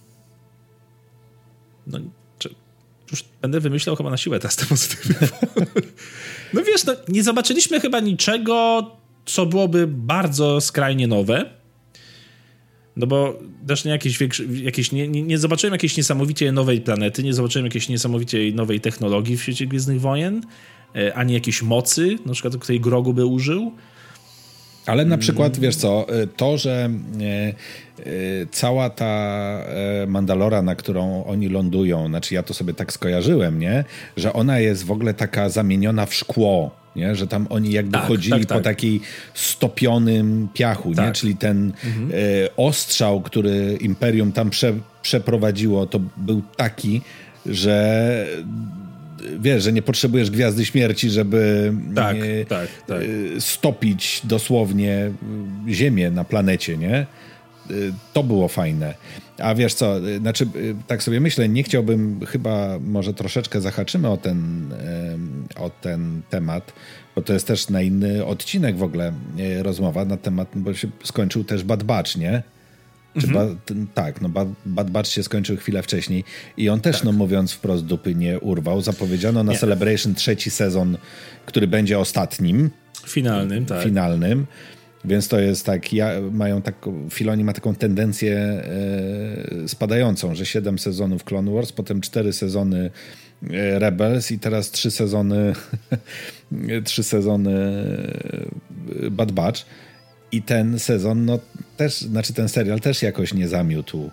no, czy, już będę wymyślał chyba na siłę teraz te pozytywy. no wiesz, no, nie zobaczyliśmy chyba niczego, co byłoby bardzo skrajnie nowe. No bo też nie jakieś, większe, jakieś nie, nie, nie, zobaczyłem jakiejś niesamowicie nowej planety, nie zobaczyłem jakiejś niesamowicie nowej technologii w świecie Gwiezdnych Wojen, e, ani jakiejś mocy, na przykład której Grogu by użył. Ale na przykład, wiesz co, e, to, że e, cała ta Mandalora, na którą oni lądują, znaczy ja to sobie tak skojarzyłem, nie? Że ona jest w ogóle taka zamieniona w szkło nie? że tam oni jakby tak, chodzili tak, tak. po takiej stopionym piachu, nie? Tak. czyli ten mhm. e, ostrzał, który Imperium tam prze, przeprowadziło, to był taki, że wiesz, że nie potrzebujesz Gwiazdy Śmierci, żeby tak, e, tak, tak. stopić dosłownie Ziemię na planecie, nie? To było fajne. A wiesz co, znaczy tak sobie myślę, nie chciałbym, chyba może troszeczkę zahaczymy o ten, o ten temat, bo to jest też na inny odcinek w ogóle rozmowa na temat, bo się skończył też Bad Batch, nie? Mhm. Ba, tak, no Bad, Bad Batch się skończył chwilę wcześniej i on też, tak. no mówiąc wprost, dupy nie urwał. Zapowiedziano na nie. Celebration trzeci sezon, który będzie ostatnim. Finalnym, tak. Finalnym. Więc to jest tak, ja, mają tak, Filoni ma taką tendencję e, spadającą, że siedem sezonów Clone Wars, potem cztery sezony e, Rebels i teraz trzy sezony trzy sezony e, Bad Batch. I ten sezon, no też, znaczy ten serial też jakoś nie zamiótł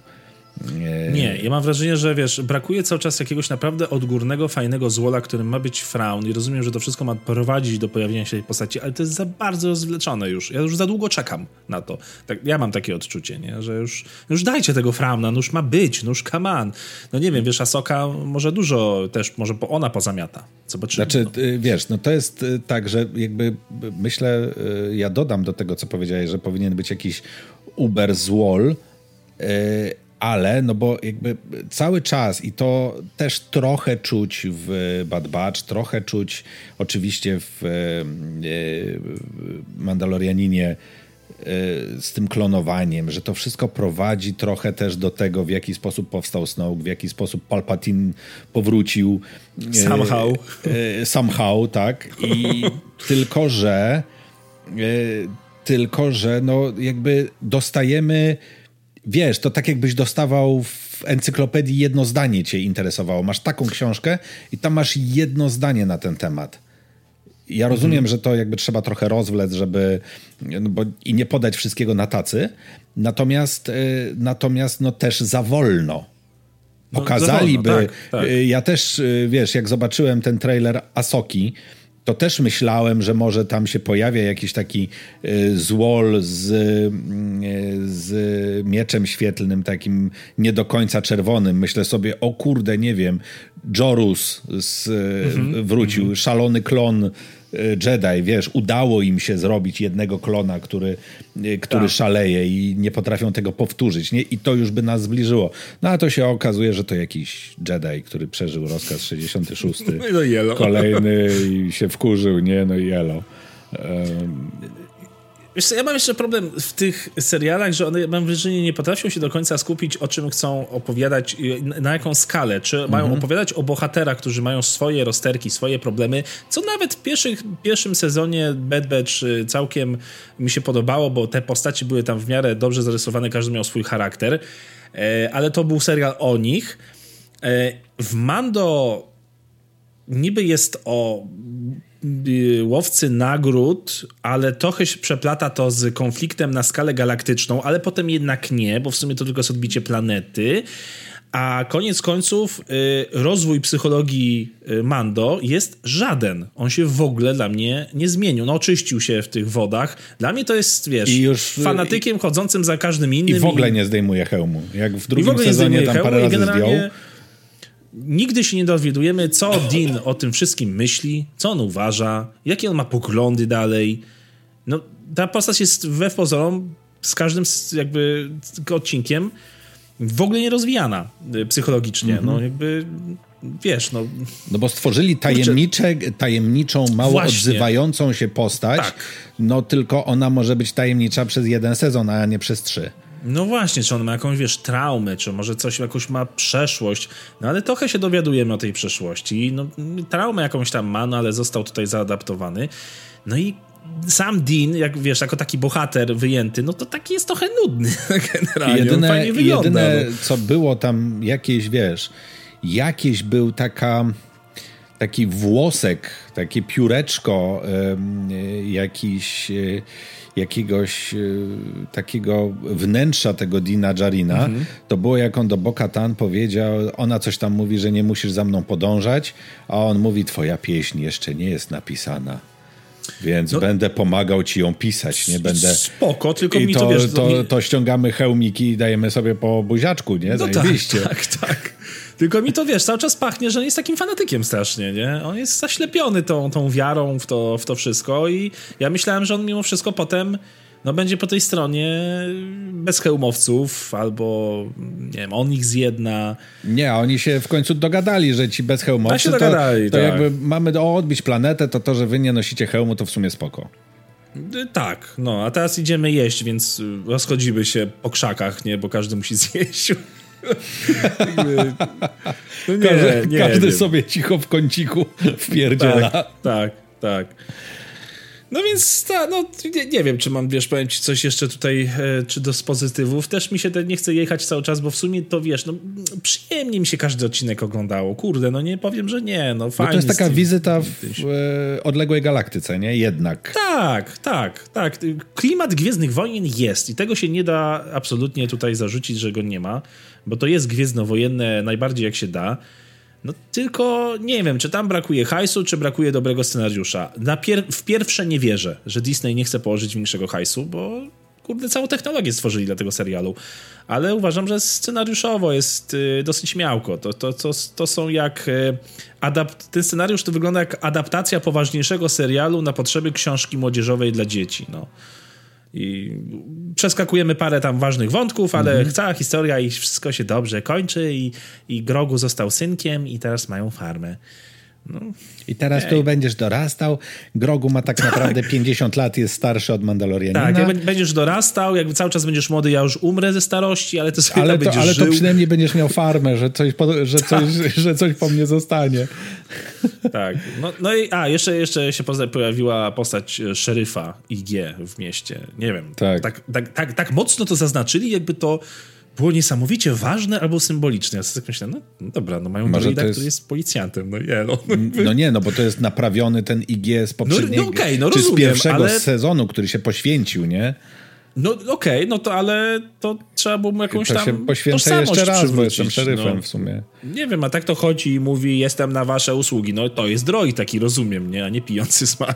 nie, ja mam wrażenie, że wiesz, brakuje cały czas jakiegoś naprawdę odgórnego, fajnego złola, którym ma być Fraun i rozumiem, że to wszystko ma prowadzić do pojawienia się tej postaci, ale to jest za bardzo rozwleczone już. Ja już za długo czekam na to. Tak, ja mam takie odczucie, nie? że już, już dajcie tego Frauna, no już ma być, no już come on. No nie wiem, wiesz, Asoka może dużo też, może ona pozamiata. Zobaczymy. Znaczy, no. Y, wiesz, no to jest y, tak, że jakby myślę, y, ja dodam do tego, co powiedziałeś, że powinien być jakiś Uber złol, ale no bo jakby cały czas i to też trochę czuć w Bad Batch, trochę czuć oczywiście w e, Mandalorianinie e, z tym klonowaniem, że to wszystko prowadzi trochę też do tego, w jaki sposób powstał Snoke, w jaki sposób Palpatine powrócił. E, somehow. Somehow, tak. I tylko, że tylko, że no jakby dostajemy wiesz, to tak jakbyś dostawał w encyklopedii jedno zdanie cię interesowało. Masz taką książkę i tam masz jedno zdanie na ten temat. Ja rozumiem, mhm. że to jakby trzeba trochę rozwlec, żeby no bo, i nie podać wszystkiego na tacy, natomiast, y, natomiast no też za wolno. No, Pokazaliby. No, wolno, tak, tak. Y, ja też, y, wiesz, jak zobaczyłem ten trailer Asoki, to też myślałem, że może tam się pojawia jakiś taki y, złol z, y, z mieczem świetlnym, takim nie do końca czerwonym. Myślę sobie, o kurde, nie wiem, Jorus z, mm -hmm. wrócił, mm -hmm. szalony klon Jedi, wiesz, udało im się zrobić jednego klona, który, y, który tak. szaleje i nie potrafią tego powtórzyć, nie? I to już by nas zbliżyło. No a to się okazuje, że to jakiś Jedi, który przeżył rozkaz 66. No kolejny i się wkurzył, nie? No i. Um, Wiesz ja mam jeszcze problem w tych serialach, że one, mam wrażenie, nie potrafią się do końca skupić, o czym chcą opowiadać, na jaką skalę. Czy mają mhm. opowiadać o bohaterach, którzy mają swoje rozterki, swoje problemy, co nawet w pierwszych, pierwszym sezonie Bad Batch y, całkiem mi się podobało, bo te postaci były tam w miarę dobrze zarysowane, każdy miał swój charakter, e, ale to był serial o nich. E, w Mando niby jest o Y, łowcy nagród, ale trochę się przeplata to z konfliktem na skalę galaktyczną, ale potem jednak nie, bo w sumie to tylko jest odbicie planety. A koniec końców y, rozwój psychologii y, Mando jest żaden. On się w ogóle dla mnie nie zmienił. No oczyścił się w tych wodach. Dla mnie to jest, wiesz, I fanatykiem i, chodzącym za każdym innym. I w ogóle nie zdejmuje hełmu. Jak w drugim sezonie tam parę razy zdjął Nigdy się nie dowiadujemy, co Dean o tym wszystkim myśli, co on uważa, jakie on ma poglądy dalej. No, ta postać jest we pozorom z każdym jakby odcinkiem w ogóle nie rozwijana y, psychologicznie. Mm -hmm. No mhm. jakby wiesz, no... No bo stworzyli tajemnicze, tajemniczą, mało Właśnie. odzywającą się postać, tak. no tylko ona może być tajemnicza przez jeden sezon, a nie przez trzy. No właśnie, czy on ma jakąś, wiesz, traumę, czy może coś, jakąś ma przeszłość, no ale trochę się dowiadujemy o tej przeszłości. No, traumę jakąś tam ma, no ale został tutaj zaadaptowany. No i sam Dean, jak wiesz, jako taki bohater wyjęty, no to taki jest trochę nudny generalnie. Jedyne, jedyne no. co było tam jakieś, wiesz, jakieś był taka taki włosek, takie pióreczko, jakiś e, jakiegoś y, takiego wnętrza tego Dina Jarina, mhm. to było jak on do Boka Tan powiedział, ona coś tam mówi, że nie musisz za mną podążać, a on mówi, twoja pieśń jeszcze nie jest napisana. Więc no, będę pomagał ci ją pisać, nie będę... Spoko, tylko I mi to, to, wiesz... To, to, ściągamy hełmiki i dajemy sobie po buziaczku, nie? No tak, tak, tak. Tylko mi to, wiesz, cały czas pachnie, że on jest takim fanatykiem strasznie, nie? On jest zaślepiony tą, tą wiarą w to, w to wszystko i ja myślałem, że on mimo wszystko potem no będzie po tej stronie bez hełmowców, albo nie wiem, on ich zjedna. Nie, oni się w końcu dogadali, że ci bez hełmowcy A się dogadali, to, to tak. jakby mamy odbić planetę, to to, że wy nie nosicie hełmu, to w sumie spoko. Y, Tak, no, a teraz idziemy jeść, więc rozchodzimy się po krzakach, nie, bo każdy musi zjeść. No nie, Każdy, nie każdy wiem. sobie cicho w kąciku wpierdziela. Tak, tak, tak. No więc ta, no, nie, nie wiem, czy mam, wiesz, powiem ci coś jeszcze tutaj, e, czy do pozytywów. Też mi się te, nie chce jechać cały czas, bo w sumie to, wiesz, no, przyjemnie mi się każdy odcinek oglądało. Kurde, no nie powiem, że nie, no fajnie. to jest taka wizyta w e, odległej galaktyce, nie? Jednak. Tak, tak, tak. Klimat Gwiezdnych Wojen jest i tego się nie da absolutnie tutaj zarzucić, że go nie ma, bo to jest gwiezdnowojenne najbardziej jak się da. No tylko nie wiem, czy tam brakuje hajsu, czy brakuje dobrego scenariusza. Na pier w pierwsze nie wierzę, że Disney nie chce położyć większego hajsu, bo kurde, całą technologię stworzyli dla tego serialu. Ale uważam, że scenariuszowo jest y, dosyć miałko. To, to, to, to są jak... Y, adapt ten scenariusz to wygląda jak adaptacja poważniejszego serialu na potrzeby książki młodzieżowej dla dzieci. No. I przeskakujemy parę tam ważnych wątków, ale Mhm. cała historia i wszystko się dobrze kończy i, i Grogu został synkiem i teraz mają farmę. I teraz tu będziesz dorastał. Grogu ma tak naprawdę 50 lat, jest starszy od Mandalorianina. Tak, jak będziesz dorastał, jakby cały czas będziesz młody, ja już umrę ze starości, ale to sobie ale to, będziesz ale to żył. przynajmniej będziesz miał farmę, że coś, po, że coś, że coś po mnie zostanie. Tak. No, no i a, jeszcze, jeszcze się pojawiła postać szeryfa IG w mieście. Nie wiem. Tak. Tak, tak, tak, tak mocno to zaznaczyli, jakby to było niesamowicie ważne albo symboliczne. Ja sobie tak myślałem, no, no dobra, no mają to jest- który jest policjantem. No nie, no. No nie, no bo to jest naprawiony ten IG z poprzedniego, no okej, no czy z rozumiem, pierwszego ale- sezonu, który się poświęcił, nie? No okej, no to ale to trzeba było mu jakąś To tam poświęcę jeszcze raz, bo jestem szeryfem no. w sumie. Nie wiem, a tak to chodzi i mówi, jestem na wasze usługi. No to jest droid taki, rozumiem, nie? A nie pijący smar.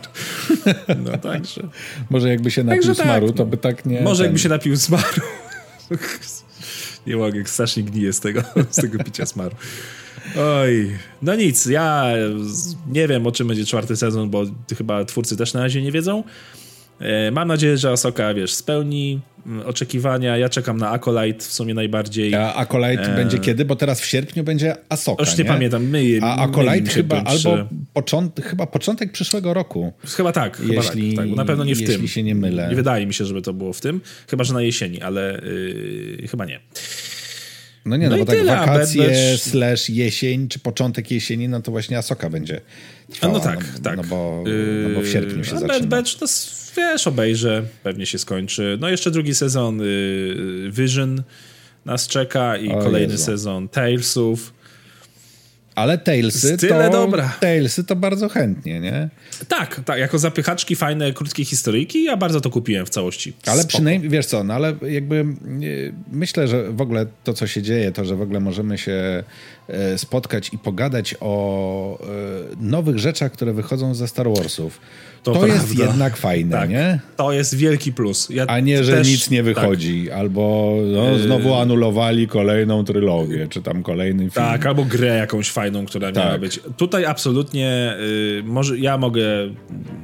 No także. Może jakby się napił Także tak, smaru, no. to by tak nie... Może ten- jakby się napił smaru. Nie mogę, strasznie gniję z tego, z tego picia smaru. Oj, no nic, ja nie wiem o czym będzie czwarty sezon, bo chyba twórcy też na razie nie wiedzą. E, Mam nadzieję, że Asoka, wiesz, spełni mm, oczekiwania. Ja czekam na Acolyte w sumie najbardziej. A Acolyte będzie kiedy? Bo teraz w sierpniu będzie Asoka, Już nie, pamiętam. My, A Acolyte się chyba albo początek, chyba początek przyszłego roku. Chyba tak, chyba Jeśli- tak, tak. bo Na pewno nie w jeśli tym. się nie mylę. Nie wydaje mi się, żeby to było w tym. Chyba, że na jesieni, ale yy, chyba nie. No nie, no, No bo tak tyle, a wakacje Batch- slash jesień, czy początek jesieni, no to właśnie Asoka będzie A trwała. no tak, tak. No bo, no bo w sierpniu się Yy, a zaczyna. Bad Batch, to s- wiesz, obejrzę, pewnie się skończy. No jeszcze drugi sezon yy, Vision nas czeka i O kolejny Jezu. sezon Talesów. Ale Talesy Tyle to, dobra. Talesy to bardzo chętnie, nie? Tak, tak, jako zapychaczki, fajne, krótkie historyjki, ja bardzo to kupiłem w całości. Ale Spoko. przynajmniej, wiesz co, no ale jakby e, myślę, że w ogóle to, co się dzieje, to, że w ogóle możemy się e, spotkać i pogadać o e, nowych rzeczach, które wychodzą ze Star Warsów, to, To jest jednak fajne, Tak, nie? to jest wielki plus. Ja A nie, że też- nic nie tak. wychodzi, albo no, znowu anulowali kolejną trylogię, czy tam kolejny film. Tak, albo grę jakąś fajną, która miała Tak. być. Tutaj absolutnie y, może ja mogę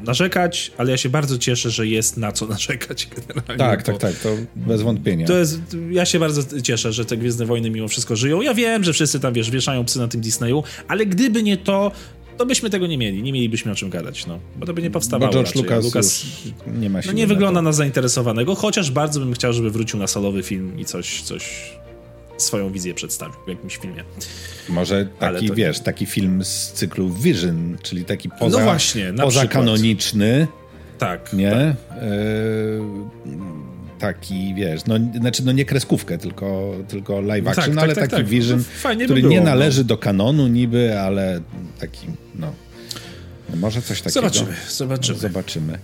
narzekać, ale ja się bardzo cieszę, że jest na co narzekać generalnie. tak, tak, tak, to bez wątpienia. To jest, ja się bardzo cieszę, że te Gwiezdne Wojny mimo wszystko żyją. Ja wiem, że wszyscy tam, wiesz, wieszają psy na tym Disneyu, ale gdyby nie to, to byśmy tego nie mieli. Nie mielibyśmy o czym gadać, no. Bo to by nie Bo powstawało George raczej. Lucas, Lucas nie ma no siły nie na wygląda to. na zainteresowanego, chociaż bardzo bym chciał, żeby wrócił na solowy film i coś, coś swoją wizję przedstawił w jakimś filmie. Może taki, to- wiesz, taki film z cyklu Vision, czyli taki poza, No właśnie, na poza kanoniczny, Tak. nie? Tak. E, taki, wiesz, no, znaczy no nie kreskówkę, tylko, tylko live No tak, action, tak, ale tak, taki tak. Vision, No by który było, nie no. należy do kanonu niby, ale taki, no, może coś takiego. Zobaczymy, zobaczymy. Zobaczymy.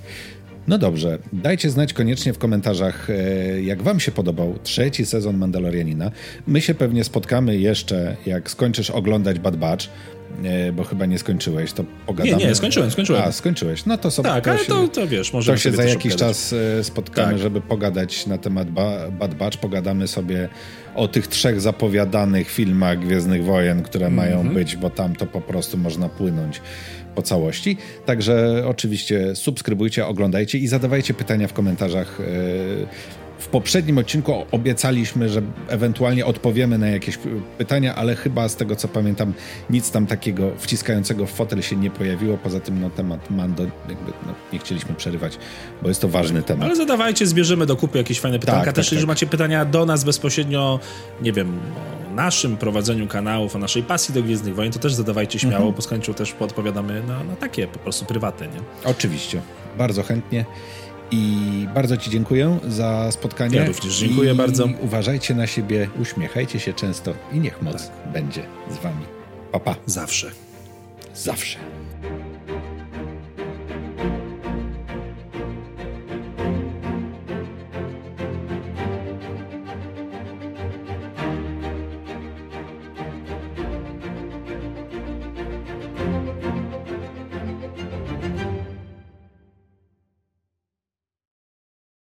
No dobrze, dajcie znać koniecznie w komentarzach, e, jak wam się podobał trzeci sezon Mandalorianina. My się pewnie spotkamy jeszcze, jak skończysz oglądać Bad Batch. e, bo chyba nie skończyłeś, to pogadamy. Nie, nie, skończyłem, skończyłem. A, skończyłeś. No to sobie Tak, ale to, to wiesz, może to się za jakiś obgadać. czas e, spotkamy, Tak. żeby pogadać na temat ba Bad Batch. Pogadamy sobie o tych trzech zapowiadanych filmach Gwiezdnych Wojen, które Mhm. mają być, bo tam to po prostu można płynąć po całości. Także oczywiście subskrybujcie, oglądajcie i zadawajcie pytania w komentarzach. W poprzednim odcinku obiecaliśmy, że ewentualnie odpowiemy na jakieś pytania, ale chyba z tego co pamiętam, nic tam takiego wciskającego w fotel się nie pojawiło. Poza tym no, temat Mando jakby no, nie chcieliśmy przerywać, bo jest to ważny temat. Ale zadawajcie, zbierzemy do kupy jakieś fajne pytanka. tak, Też jeżeli tak. macie pytania do nas bezpośrednio, nie wiem, o naszym prowadzeniu kanałów, o naszej pasji do Gwiezdnych Wojen, to też zadawajcie śmiało, Mhm. z chęcią też podpowiadamy na, na takie po prostu prywatne, nie? Oczywiście, bardzo chętnie. I bardzo Ci dziękuję za spotkanie. Ja również dziękuję I bardzo. Uważajcie na siebie, uśmiechajcie się często i niech moc będzie z Wami. Pa, pa. Zawsze. Zawsze.